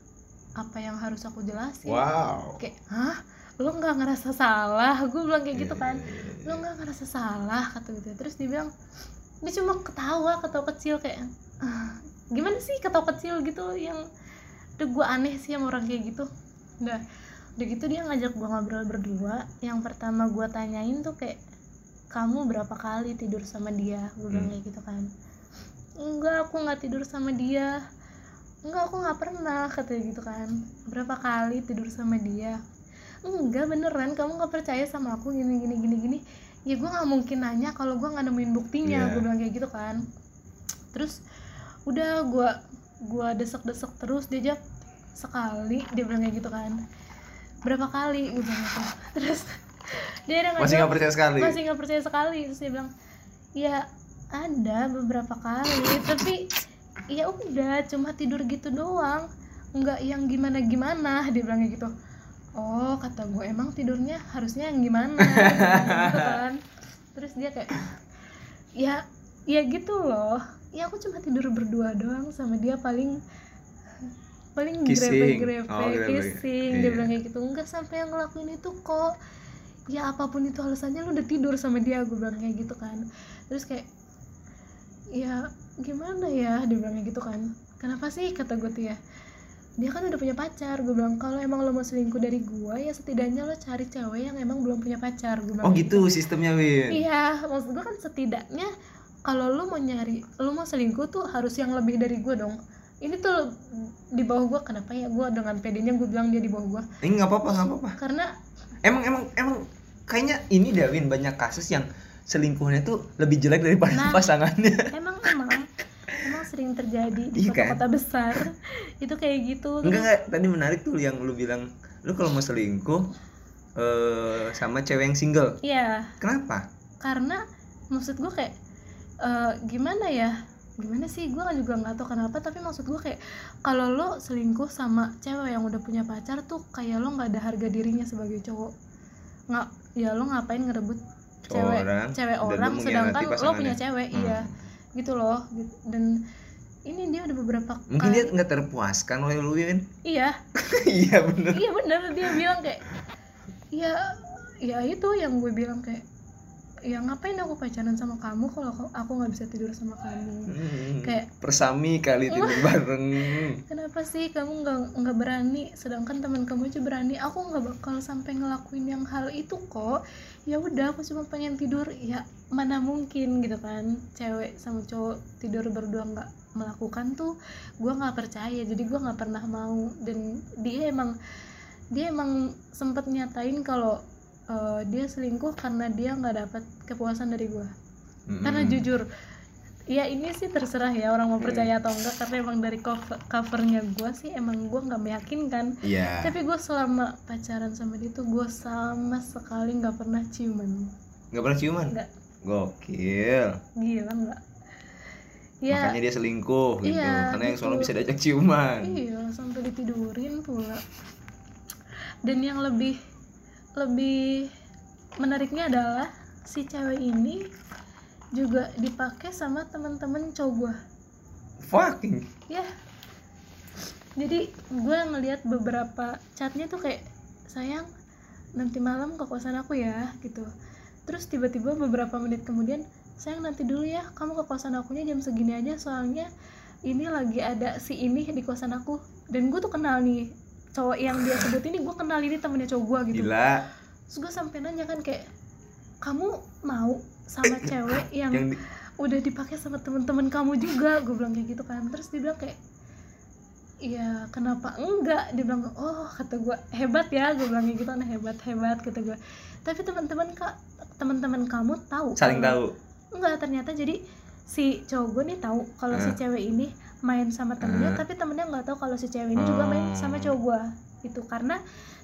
apa yang harus aku jelasin? Wow. kayak hah? Lu nggak ngerasa salah? Gue bilang kayak gitu Iya, kan iya, iya, lu nggak ngerasa salah? kata gitu terus dia bilang dia cuma ketawa ketawa kecil kayak "Ah, gimana sih ketawa kecil gitu yang udah gue aneh sih sama orang kayak gitu. Udah udah gitu dia ngajak gue ngobrol berdua. Yang pertama gue tanyain tuh kayak kamu berapa kali tidur sama dia? Gue bilang Hmm. kayak gitu kan. Enggak aku nggak tidur sama dia. Enggak aku nggak pernah katanya gitu kan. Berapa kali tidur sama dia? Enggak beneran. Kamu nggak percaya sama aku gini gini gini gini. Ya gue nggak mungkin nanya kalau gue nggak nemuin buktinya Iya. gue bilang kayak gitu kan. Terus udah gue gue desek-desek terus dia jawab sekali dia bilang kayak gitu kan. Berapa kali? gue bilang gitu. Terus dia ada Masih nggak percaya sekali. masih nggak percaya sekali. Terus dia bilang ya ada beberapa kali tapi ya udah cuma tidur gitu doang. Nggak yang gimana gimana dia bilang kayak gitu. Oh kata gue emang tidurnya harusnya yang gimana? Gitu kan. Terus dia kayak ya ya gitu loh ya aku cuma tidur berdua doang sama dia paling paling Kissing. grepe-grepe Oh, grepe. kissing. Dia Iya. bilang kayak gitu. Enggak sampai yang ngelakuin itu kok. Ya apa pun itu alasannya lu udah tidur sama dia gue bilang kayak gitu kan. Terus kayak ya gimana ya? Dia bilang kayak gitu kan. Kenapa sih? Kata gue tuh ya. Dia kan udah punya pacar. Gue bilang kalau emang lo mau selingkuh dari gue ya setidaknya lo cari cewek yang emang belum punya pacar. Gue bilang Oh kayak gitu sistemnya Win. iya maksud gue kan setidaknya kalau lo mau nyari lo mau selingkuh tuh harus yang lebih dari gue dong ini tuh di bawah gue kenapa ya gue dengan pedenya gue bilang dia di bawah gue Eh nggak apa-apa nggak apa-apa. karena Emang emang emang kayaknya ini deh Win banyak kasus yang selingkuhnya tuh lebih jelek daripada Nah. pasangannya. emang emang emang sering terjadi di Iya kan? kota-kota besar itu kayak gitu Enggak enggak tadi menarik tuh yang lu bilang lu kalau mau selingkuh eh sama cewek yang single. iya Kenapa? karena maksud gue kayak eh, gimana ya? Gimana sih? Gue juga nggak tahu kenapa tapi maksud gue kayak kalau lo selingkuh sama cewek yang udah punya pacar tuh kayak lo nggak ada harga dirinya sebagai cowok. Nggak ya lo ngapain ngerebut cewek Orang, cewek orang sedangkan lo punya cewek Hmm. iya gitu loh gitu. dan ini dia udah beberapa Mungkin kali dia nggak terpuaskan oleh lu iya. Iya bener. iya bener. Dia bilang kayak ya ya itu yang gue bilang kayak ya ngapain aku pacaran sama kamu kalau aku- nggak bisa tidur sama kamu? Hmm, Kayak- persami kali tidur bareng. kenapa sih kamu nggak nggak berani? Sedangkan teman kamu aja berani. Aku nggak bakal sampai ngelakuin yang hal itu kok. Ya udah aku cuma pengen tidur. Ya mana mungkin gitu kan? Cewek sama cowok tidur berdua nggak melakukan tuh gue nggak percaya. Jadi gue nggak pernah mau. Dan dia emang dia emang sempet nyatain kalau eh, dia selingkuh karena dia nggak dapat kepuasan dari gue karena Mm-mm. jujur ya ini sih terserah ya orang mau percaya atau enggak karena emang dari cover covernya gue sih emang gue nggak meyakinkan Iya. tapi gue selama pacaran sama dia tuh gue sama sekali nggak pernah ciuman Nggak pernah ciuman. nggak Gokil. gila nggak ya Makanya dia selingkuh gitu. Iya, Karena yang gitu. selalu bisa diajak ciuman. iya sampai ditidurin pula dan yang lebih lebih menariknya adalah si cewek ini juga dipakai sama teman-teman cowok gue Fucking. ya jadi gue ngelihat beberapa chatnya tuh kayak sayang nanti malam ke kosan aku ya gitu. Terus tiba-tiba beberapa menit kemudian sayang nanti dulu ya kamu ke kosan akunya jam segini aja soalnya ini lagi ada si ini di kosan aku. Dan gue tuh kenal nih cowok yang dia sebut ini gue kenal ini temennya cowok gue gitu Gila. terus gue sampai nanya kan kayak kamu mau sama cewek yang, yang di- udah dipakai sama temen-temen kamu juga gue bilang kayak gitu kan terus dia bilang kayak Iya, kenapa enggak? Dia bilang, oh kata gue hebat ya, gue bilang gitu, nah hebat hebat kata gue. Tapi teman-teman kak, teman-teman kamu tahu? saling tahu Enggak, ternyata jadi si cowok gue nih tahu kalau si Eh. cewek ini main sama temennya, Eh. tapi temennya nggak tahu kalau si cewek ini juga main Oh. sama cowok gue. Itu karena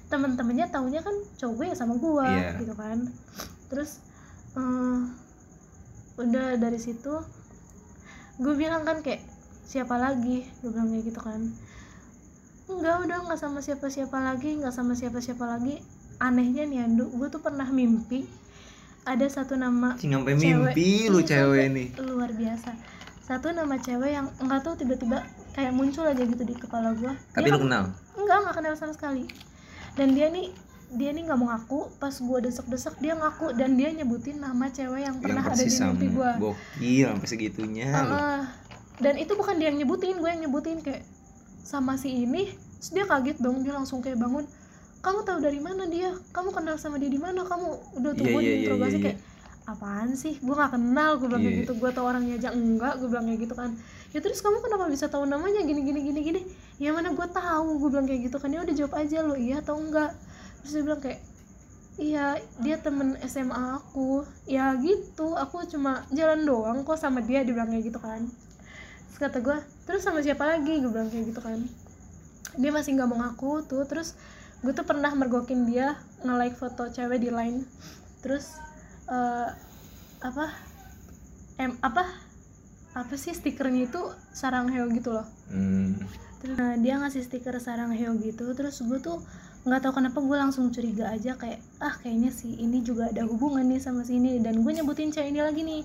temen-temennya taunya kan cowok gue ya sama gue, Iya. gitu kan. Terus eh, udah dari situ gue bilang kan kayak siapa lagi gue bilang kayak gitu kan enggak udah nggak sama siapa-siapa lagi nggak sama siapa-siapa lagi anehnya nih Andu gue tuh pernah mimpi ada satu nama Cing, sampai Cewek. mimpi lu Iya, cewek nih luar biasa satu nama cewek yang nggak tahu tiba-tiba kayak muncul aja gitu di kepala gue tapi lu kenal? Enggak nggak kenal sama sekali. Dan dia nih dia nih nggak mau ngaku. Pas gue desek-desek dia ngaku. Dan dia nyebutin nama cewek yang pernah yang ada di mimpi gue gokil sampai segitunya lu. Ah, dan itu bukan dia yang nyebutin gue yang nyebutin. Kayak sama si ini terus dia kaget dong. Dia langsung kayak bangun kamu tahu dari mana dia? Kamu kenal sama dia di mana? Kamu udah Iya, gue iya, iya, diinterogasi iya, kayak apaan sih? Gue gak kenal. Gue bilang kayak Iya. gitu. Gue tau orangnya aja enggak. Gue bilang kayak gitu kan. Ya terus kamu kenapa bisa tahu namanya? Gini gini gini gini. Ya mana gue tahu gue bilang kayak gitu kan. Ya udah jawab aja lo iya atau enggak. Terus dia bilang kayak iya dia temen SMA aku. Ya gitu aku cuma jalan doang kok sama dia dibilang kayak gitu kan. Terus kata gue terus sama siapa lagi? Gue bilang kayak gitu kan. Dia masih nggak mau ngaku tuh. Terus gue tuh pernah mergokin dia nge-like foto cewek di line. Terus eh, apa? Em apa? Apa sih stikernya itu sarang heo gitu loh. Hmm. terus nah, dia ngasih stiker sarang heo gitu terus gue tuh nggak tahu kenapa gue langsung curiga aja kayak ah kayaknya si ini juga ada hubungan nih sama si ini dan gue nyebutin cewek ini lagi nih.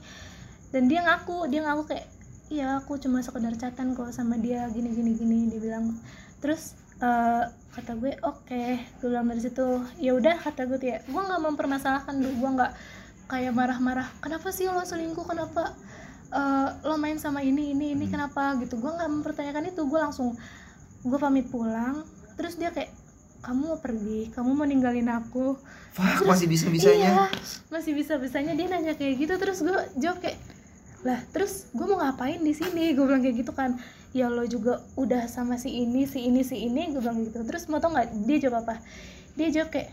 Dan dia ngaku dia ngaku kayak iya aku cuma sekedar catatan kok sama dia gini gini gini dia bilang. Terus eh, kata gue oke gue bilang dari situ. Ya udah kata gue tuh ya gue nggak mempermasalahkan gue nggak kayak marah-marah kenapa sih lo selingkuh? Kenapa eh, lo main sama ini ini ini Hmm. kenapa? Gitu. Gue nggak mempertanyakan itu. Gue langsung gue pamit pulang. Terus dia kayak kamu mau pergi? Kamu mau ninggalin aku? Wah, masih bisa bisanya iya masih bisa bisanya dia nanya kayak gitu. Terus gue jawab kayak lah terus gue mau ngapain di sini? Gue bilang kayak gitu kan. Ya lo juga udah sama si ini si ini si ini. Gue bilang gitu. Terus mau tau nggak dia jawab apa? Dia jawab kayak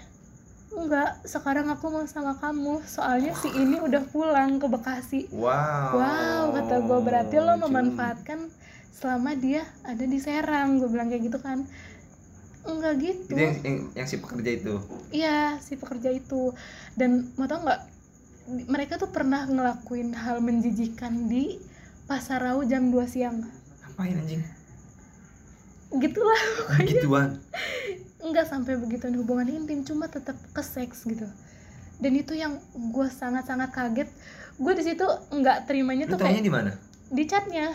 enggak sekarang aku mau sama kamu soalnya si ini udah pulang ke Bekasi wow wow kata gue berarti lo memanfaatkan selama dia ada di Serang gue bilang kayak gitu kan enggak gitu itu yang, yang, yang si pekerja itu Iya, si pekerja itu. Dan mau tau nggak? Mereka tuh pernah ngelakuin hal menjijikan di Pasar Rau jam 2 siang. ngapain anjing Gitulah. gituan Nggak sampai begitu hubungan intim, cuma tetap ke seks gitu. Dan itu yang gue sangat-sangat kaget. Gue di situ nggak terimanya lu tuh kayak di mana di chatnya.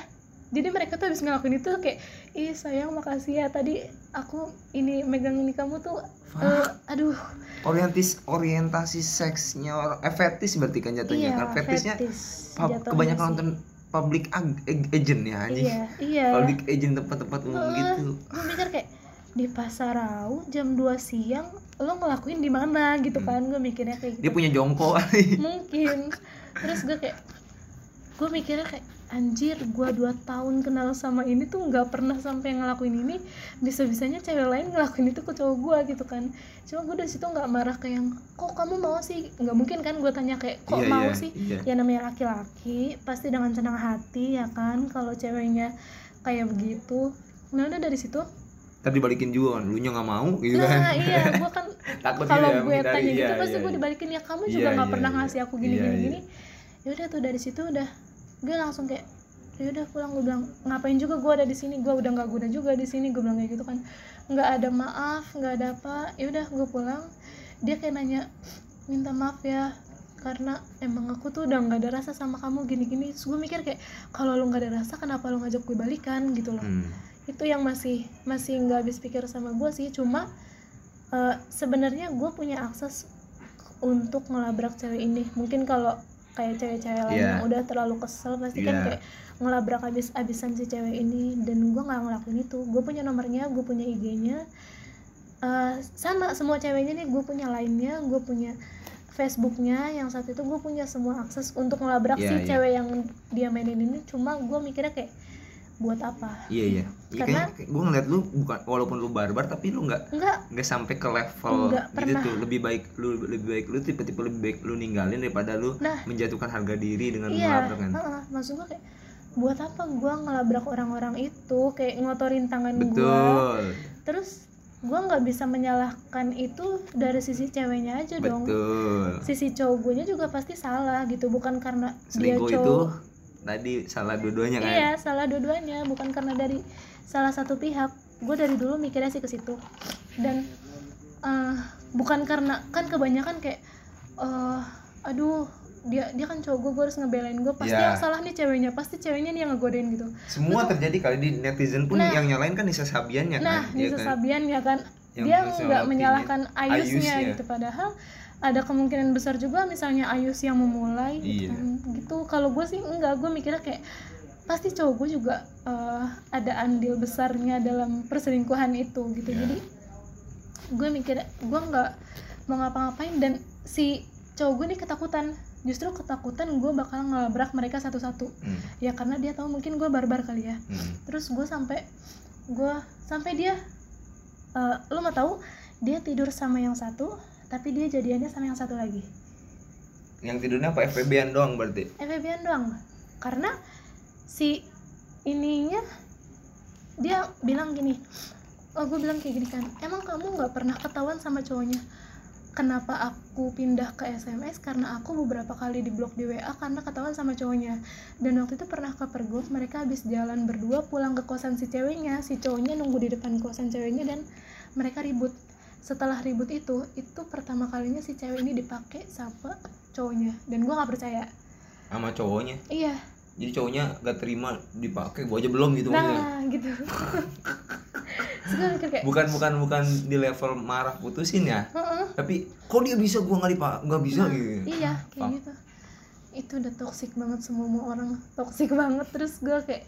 Jadi mereka tuh habis ngelakuin itu kayak, ih sayang makasih ya tadi aku ini megang ini kamu tuh, eh, aduh orientis orientasi seksnya orang eh, fetis berarti kan jatuhnya iya kan fetisnya fetis pub- jatuhnya kebanyakan sih. nonton public ag- ag- agent ya anjing iya iya public agent tempat-tempat umum Heeh. gitu gue mikir kayak di pasar Rau jam 2 siang lo ngelakuin di mana gitu Hmm. kan gue mikirnya kayak dia gitu. punya jongkok mungkin. Terus gue kayak gue mikirnya kayak anjir gue dua tahun kenal sama ini tuh nggak pernah sampai ngelakuin ini. Bisa bisanya cewek lain ngelakuin itu ke cowok gue gitu kan. Cuma gue dari situ nggak marah kayak yang kok kamu mau sih? Nggak mungkin kan gue tanya kayak kok Iya, mau iya, sih? iya. ya namanya laki-laki pasti dengan senang hati ya kan? Kalau ceweknya kayak begitu. Nah udah dari situ tadi balikin juga kan lu nya nggak mau gitu nah kan. iya gue kan takut kalau ya, gue tanya gitu Iya, pasti iya, gue iya. dibalikin. Ya kamu Iya, juga nggak iya, pernah iya. ngasih aku gini Iya, gini iya. gini. Ya udah tuh dari situ udah gue langsung kayak ya udah pulang gue bilang ngapain juga gue ada di sini? Gue udah nggak guna juga di sini gue bilang kayak gitu kan. Nggak ada maaf nggak ada apa. Ya udah gue pulang. Dia kayak nanya minta maaf ya karena emang aku tuh udah nggak ada rasa sama kamu gini-gini. Terus gue mikir kayak kalau lu nggak ada rasa kenapa lu ngajak gue balikan? Gitu loh. Hmm. Itu yang masih masih nggak habis pikir sama gue sih. Cuma eh, sebenarnya gue punya akses untuk ngelabrak cewek ini. Mungkin kalau kayak cewek-cewek lain Iya. yang udah terlalu kesel pasti kan Iya. kayak ngelabrak habis-habisan si cewek ini. Dan gue nggak ngelakuin itu. Gue punya nomornya gue punya IG-nya Eh, sama semua ceweknya nih. Gue punya lainnya gue punya Facebooknya. Yang saat itu gue punya semua akses untuk ngelabrak Iya, si iya. cewek yang dia mainin ini. Cuma gue mikirnya kayak buat apa? Iya iya. Iya, Karena- gue ngeliat lu bukan walaupun lu barbar tapi lu nggak enggak nggak sampai ke level Nggak gitu pernah. tuh. Lebih baik lu lebih baik lu tipe-tipe lebih baik lu ninggalin daripada lu Nah. menjatuhkan harga diri dengan iya. melabrak kan? Heeh. maksud gue kayak buat apa gue ngelabrak orang-orang itu? Kayak ngotorin tangan gue betul. Terus gue nggak bisa menyalahkan itu dari sisi ceweknya aja dong. Betul. Sisi cowok gue juga pasti salah gitu. Bukan karena dia selingkuh itu. cowok tadi salah dua-duanya kan? Iya salah dua-duanya. Bukan karena dari salah satu pihak. Gue dari dulu mikirnya sih ke situ. Dan eh, bukan karena kan kebanyakan kayak eh aduh dia dia kan cowok gue gue harus ngebelain gue pasti Iya. yang salah nih ceweknya pasti ceweknya nih yang ngegodain gitu. Semua terjadi kali di netizen pun Nah. yang nyalain kan Nisa Sabiannya nah kan Nisa Iya kan? Sabian ya kan? Yang dia nggak menyalahkan Ayusnya, Ayusnya. gitu. Padahal ada kemungkinan besar juga misalnya Ayus yang memulai gitu, Iya. kan. gitu kalau gue sih enggak gue mikirnya kayak pasti cowok gue juga eh, ada andil besarnya dalam perselingkuhan itu gitu Iya. jadi gue mikir gue nggak mau ngapa-ngapain dan si cowok gue nih ketakutan justru ketakutan gue bakal ngelabrak mereka satu-satu Hmm, ya karena dia tahu mungkin gue barbar kali ya hmm. terus gue sampai gue sampai dia eh lo mau tahu dia tidur sama yang satu tapi dia jadiannya sama yang satu lagi. Yang tidurnya apa? FPB-an doang berarti? FBN doang. Karena si ininya dia bilang gini oh gue bilang kayak gini kan emang kamu nggak pernah ketahuan sama cowoknya? Kenapa aku pindah ke SMS karena aku beberapa kali diblok di WA karena ketahuan sama cowoknya. Dan waktu itu pernah ke pergok mereka habis jalan berdua pulang ke kosan si ceweknya. Si cowoknya nunggu di depan kosan ceweknya dan mereka ribut setelah ribut itu itu pertama kalinya si cewek ini dipakai sama cowoknya. Dan gue nggak percaya. Sama cowoknya? Iya. Jadi cowoknya gak terima dipakai gua aja belum gitu maksudnya? Nah gitu. Gue mikir kayak bukan bukan bukan di level marah putusin ya? "Heeh, tapi kok dia bisa? Gua nggak dipak nggak bisa Nah, gitu. iya kayak gitu. Itu udah toksik banget semua mau orang. Toksik banget. Terus gue kayak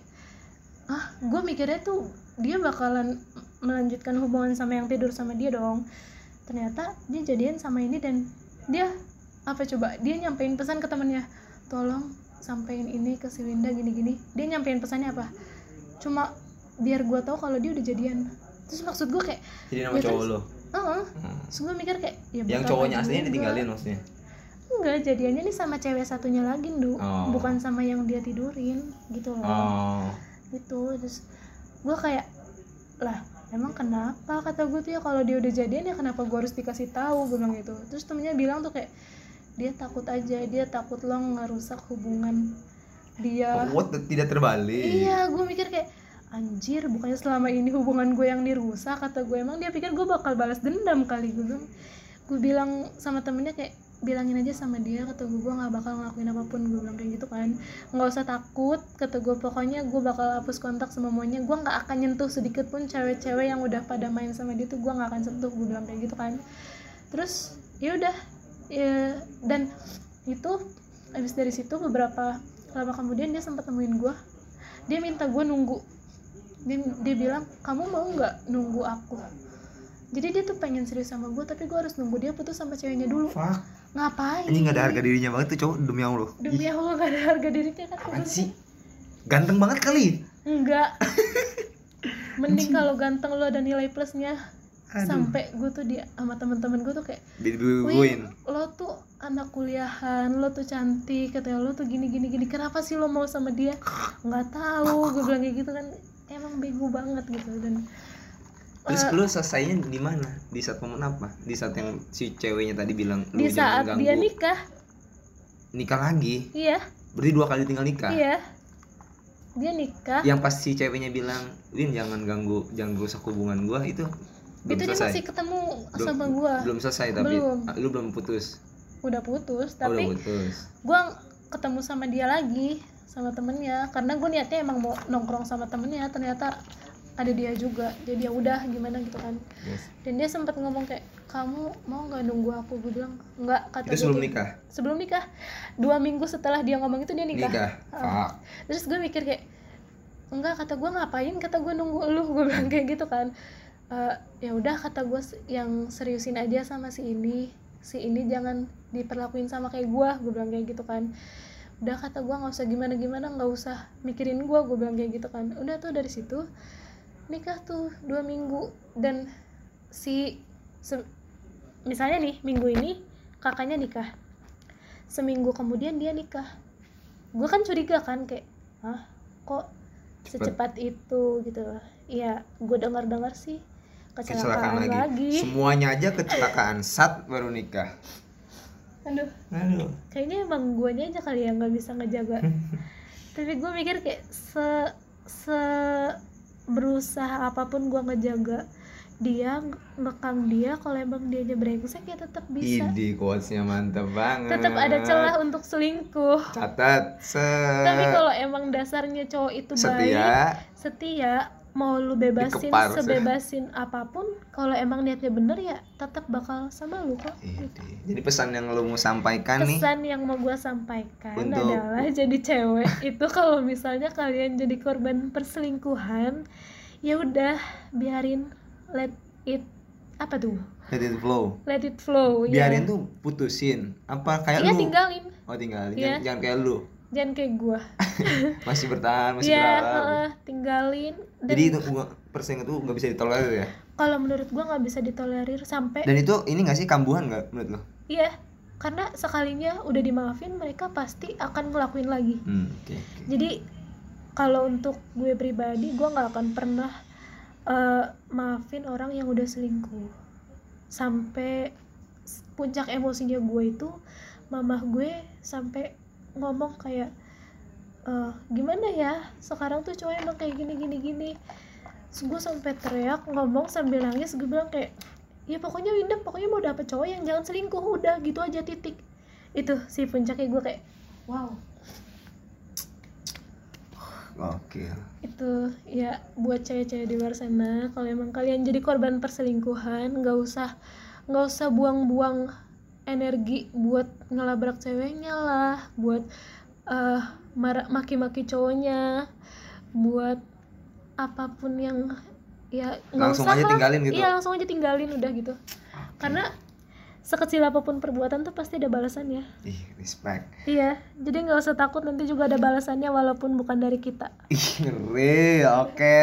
ah gue mikirnya tuh dia bakalan melanjutkan hubungan sama yang tidur sama dia dong ternyata dia jadian sama ini dan dia apa coba dia nyampein pesan ke temennya tolong sampein ini ke si Winda gini-gini dia nyampein pesannya apa cuma biar gue tahu kalau dia udah jadian terus maksud gue kayak jadi nama Ya, cowok terus- lo Heeh. Hmm. terus gue mikir kayak ya yang cowoknya aslinya ditinggalin maksudnya Enggak, jadiannya nih sama cewek satunya lagi, Ndu. Oh. Bukan sama yang dia tidurin, gitu loh. oh Gitu. Terus gue kayak lah, emang kenapa kata gue tuh ya kalau dia udah jadian ya kenapa gue harus dikasih tahu gue bilang gitu. Terus temennya bilang tuh kayak dia takut aja, dia takut lo ngerusak hubungan dia. what tidak terbalik Iya, gue mikir kayak anjir, bukannya selama ini hubungan gue yang dirusak kata gue emang dia pikir gue bakal balas dendam kali gue bilang. Gue bilang sama temennya kayak bilangin aja sama dia kata gue gue nggak bakal ngelakuin apa pun. Gue bilang kayak gitu kan. Nggak usah takut kata gue pokoknya gue bakal hapus kontak semuanya gue nggak akan nyentuh sedikit pun cewek-cewek yang udah pada main sama dia tuh gue nggak akan sentuh gue bilang kayak gitu kan. Terus ya udah ya, dan itu habis dari situ beberapa lama kemudian dia sempat temuin gue dia minta gue nunggu. Dia, dia bilang kamu mau nggak nunggu aku? Jadi dia tuh pengen serius sama gue tapi gue harus nunggu dia putus sama ceweknya dulu. Fuck ngapain ini nggak ada harga dirinya banget tuh cowok. Demi allah. Demi allah gak ada harga dirinya kan apaan sih? Ganteng banget kali. Enggak. Mending kalau ganteng lo ada nilai plusnya. Aduh. sampai gue tuh di sama temen-temen gue tuh kayak Wih, lo tuh anak kuliahan, lo tuh cantik, katanya lo tuh gini gini gini. Kenapa sih lo mau sama dia? Nggak tahu, gue bilang kayak gitu kan. Emang bego banget gitu dan terus eh, lu selesainya di mana? Di saat momen apa? Di saat yang si ceweknya tadi bilang lu di jangan saat ganggu dia nikah, nikah lagi? Iya, berarti dua kali tinggal nikah? Iya, dia nikah. yang pas si ceweknya bilang Win jangan ganggu jangan rusak hubungan gua itu belum itu dia masih ketemu Belum- sama gue, belum selesai tapi Belum. Ah, lu belum putus? Udah putus, oh, udah tapi putus. gue ketemu sama dia lagi sama temennya. Karena gue niatnya emang mau nongkrong sama temennya ternyata ada dia juga. Jadi ya udah gimana gitu kan. Yes. dan dia sempat ngomong kayak kamu mau nggak nunggu aku? Gue bilang nggak kata itu gue sebelum kayak- nikah? Sebelum nikah. Dua minggu setelah dia ngomong itu dia nikah, nikah? Ah. Fuck. terus gue mikir kayak enggak kata gue ngapain? Kata gue nunggu lu. Gue bilang kayak gitu kan. Eh, ya udah kata gue yang seriusin aja sama si ini. Si ini jangan diperlakuin sama kayak gue gue bilang kayak gitu kan. Udah kata gue nggak usah gimana gimana nggak usah mikirin gue gue bilang kayak gitu kan. Udah tuh dari situ nikah tuh dua minggu. Dan si se- misalnya nih minggu ini kakaknya nikah. Seminggu kemudian dia nikah. Gue kan curiga kan kayak ah kok Cepet. secepat itu? Gitu. Iya gue dengar dengar sih kecelakaan kecelakaan, lagi. lagi. semuanya aja kecelakaan. Sat baru nikah. Aduh. Aduh. Kayaknya emang guanya aja kali yang nggak bisa ngejaga. Tapi gue mikir kayak se se berusaha apa pun gue ngejaga dia ngekang dia kalau emang dia aja brengsek ya tetap bisa. Idi quotesnya mantap banget. Tetap ada celah untuk selingkuh. Catat se tapi kalau emang dasarnya cowok itu baik setia setia mau lu bebasin Dikepar, sebebasin apa pun kalau emang niatnya bener ya tetap bakal sama lu kok Idi. jadi pesan yang lo mau sampaikan nih? Pesan yang mau gue sampaikan Untuk- adalah jadi cewek itu kalau misalnya kalian jadi korban perselingkuhan ya udah biarin let it apa tuh? Let it flow. Let it flow ya. biarin tuh putusin. Apa kayak Iya lu? tinggalin. Oh tinggalin. Iya. jangan, jangan kayak lu. Jangan kayak gue masih bertahan masih ya berharap. heeh, tinggalin dan jadi itu persaingan tuh nggak bisa ditolerir ya? Kalau menurut gue nggak bisa ditolerir sampai dan itu ini nggak sih kambuhan nggak menurut lo? Iya karena sekalinya udah dimaafin mereka pasti akan ngelakuin lagi. Hmm, oke oke. jadi kalau untuk gue pribadi gue nggak akan pernah eh, maafin orang yang udah selingkuh. Sampai puncak emosinya gue itu mamah gue sampai ngomong kayak "Eh, gimana ya? Sekarang tuh cowok emang kayak gini gini gini. Terus gue sampai teriak ngomong sambil nangis gue bilang kayak ya pokoknya Winda pokoknya mau dapet cowok yang jangan selingkuh udah gitu aja titik. Itu sih puncaknya gue kayak wow. Oke. Itu ya buat cewek-cewek di luar sana kalau emang kalian jadi korban perselingkuhan nggak usah nggak usah buang-buang energi buat ngelabrak ceweknya lah buat eh marah maki-maki cowoknya buat apa pun yang ya Langsung usah aja lah. tinggalin gitu? iya langsung aja tinggalin udah gitu karena sekecil apa pun perbuatan tuh pasti ada balasannya ih respect iya jadi nggak usah takut nanti juga ada balasannya walaupun bukan dari kita ih ngeri oke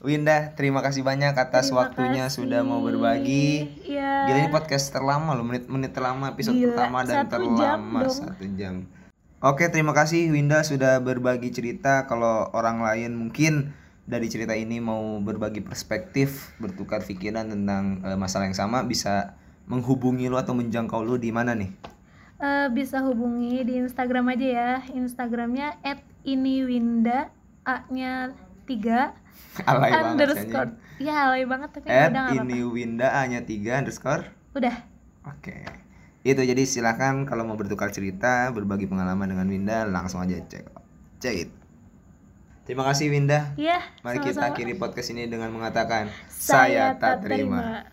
Winda terima kasih banyak atas Terima waktunya kasih. sudah mau berbagi Iya. Gila ini podcast terlama loh, menit-menit terlama episode Gila, pertama dan satu jam terlama dong. satu jam. Oke, terima kasih Winda sudah berbagi cerita. Kalau orang lain mungkin dari cerita ini mau berbagi perspektif, bertukar pikiran tentang eh, masalah yang sama, bisa menghubungi lo atau menjangkau lo di mana nih? Eh, bisa hubungi di Instagram aja ya. Instagramnya @iniwinda A-nya 3 Alay banget underscore. kayaknya. Ya alay banget tapi At udah ini Winda hanya tiga underscore. Udah. Oke. Itu jadi silakan kalau mau bertukar cerita, berbagi pengalaman dengan Winda langsung aja cek. Cek it. Terima kasih Winda. Iya. Mari kita sama-sama. akhiri podcast ini dengan mengatakan Saya tak terima.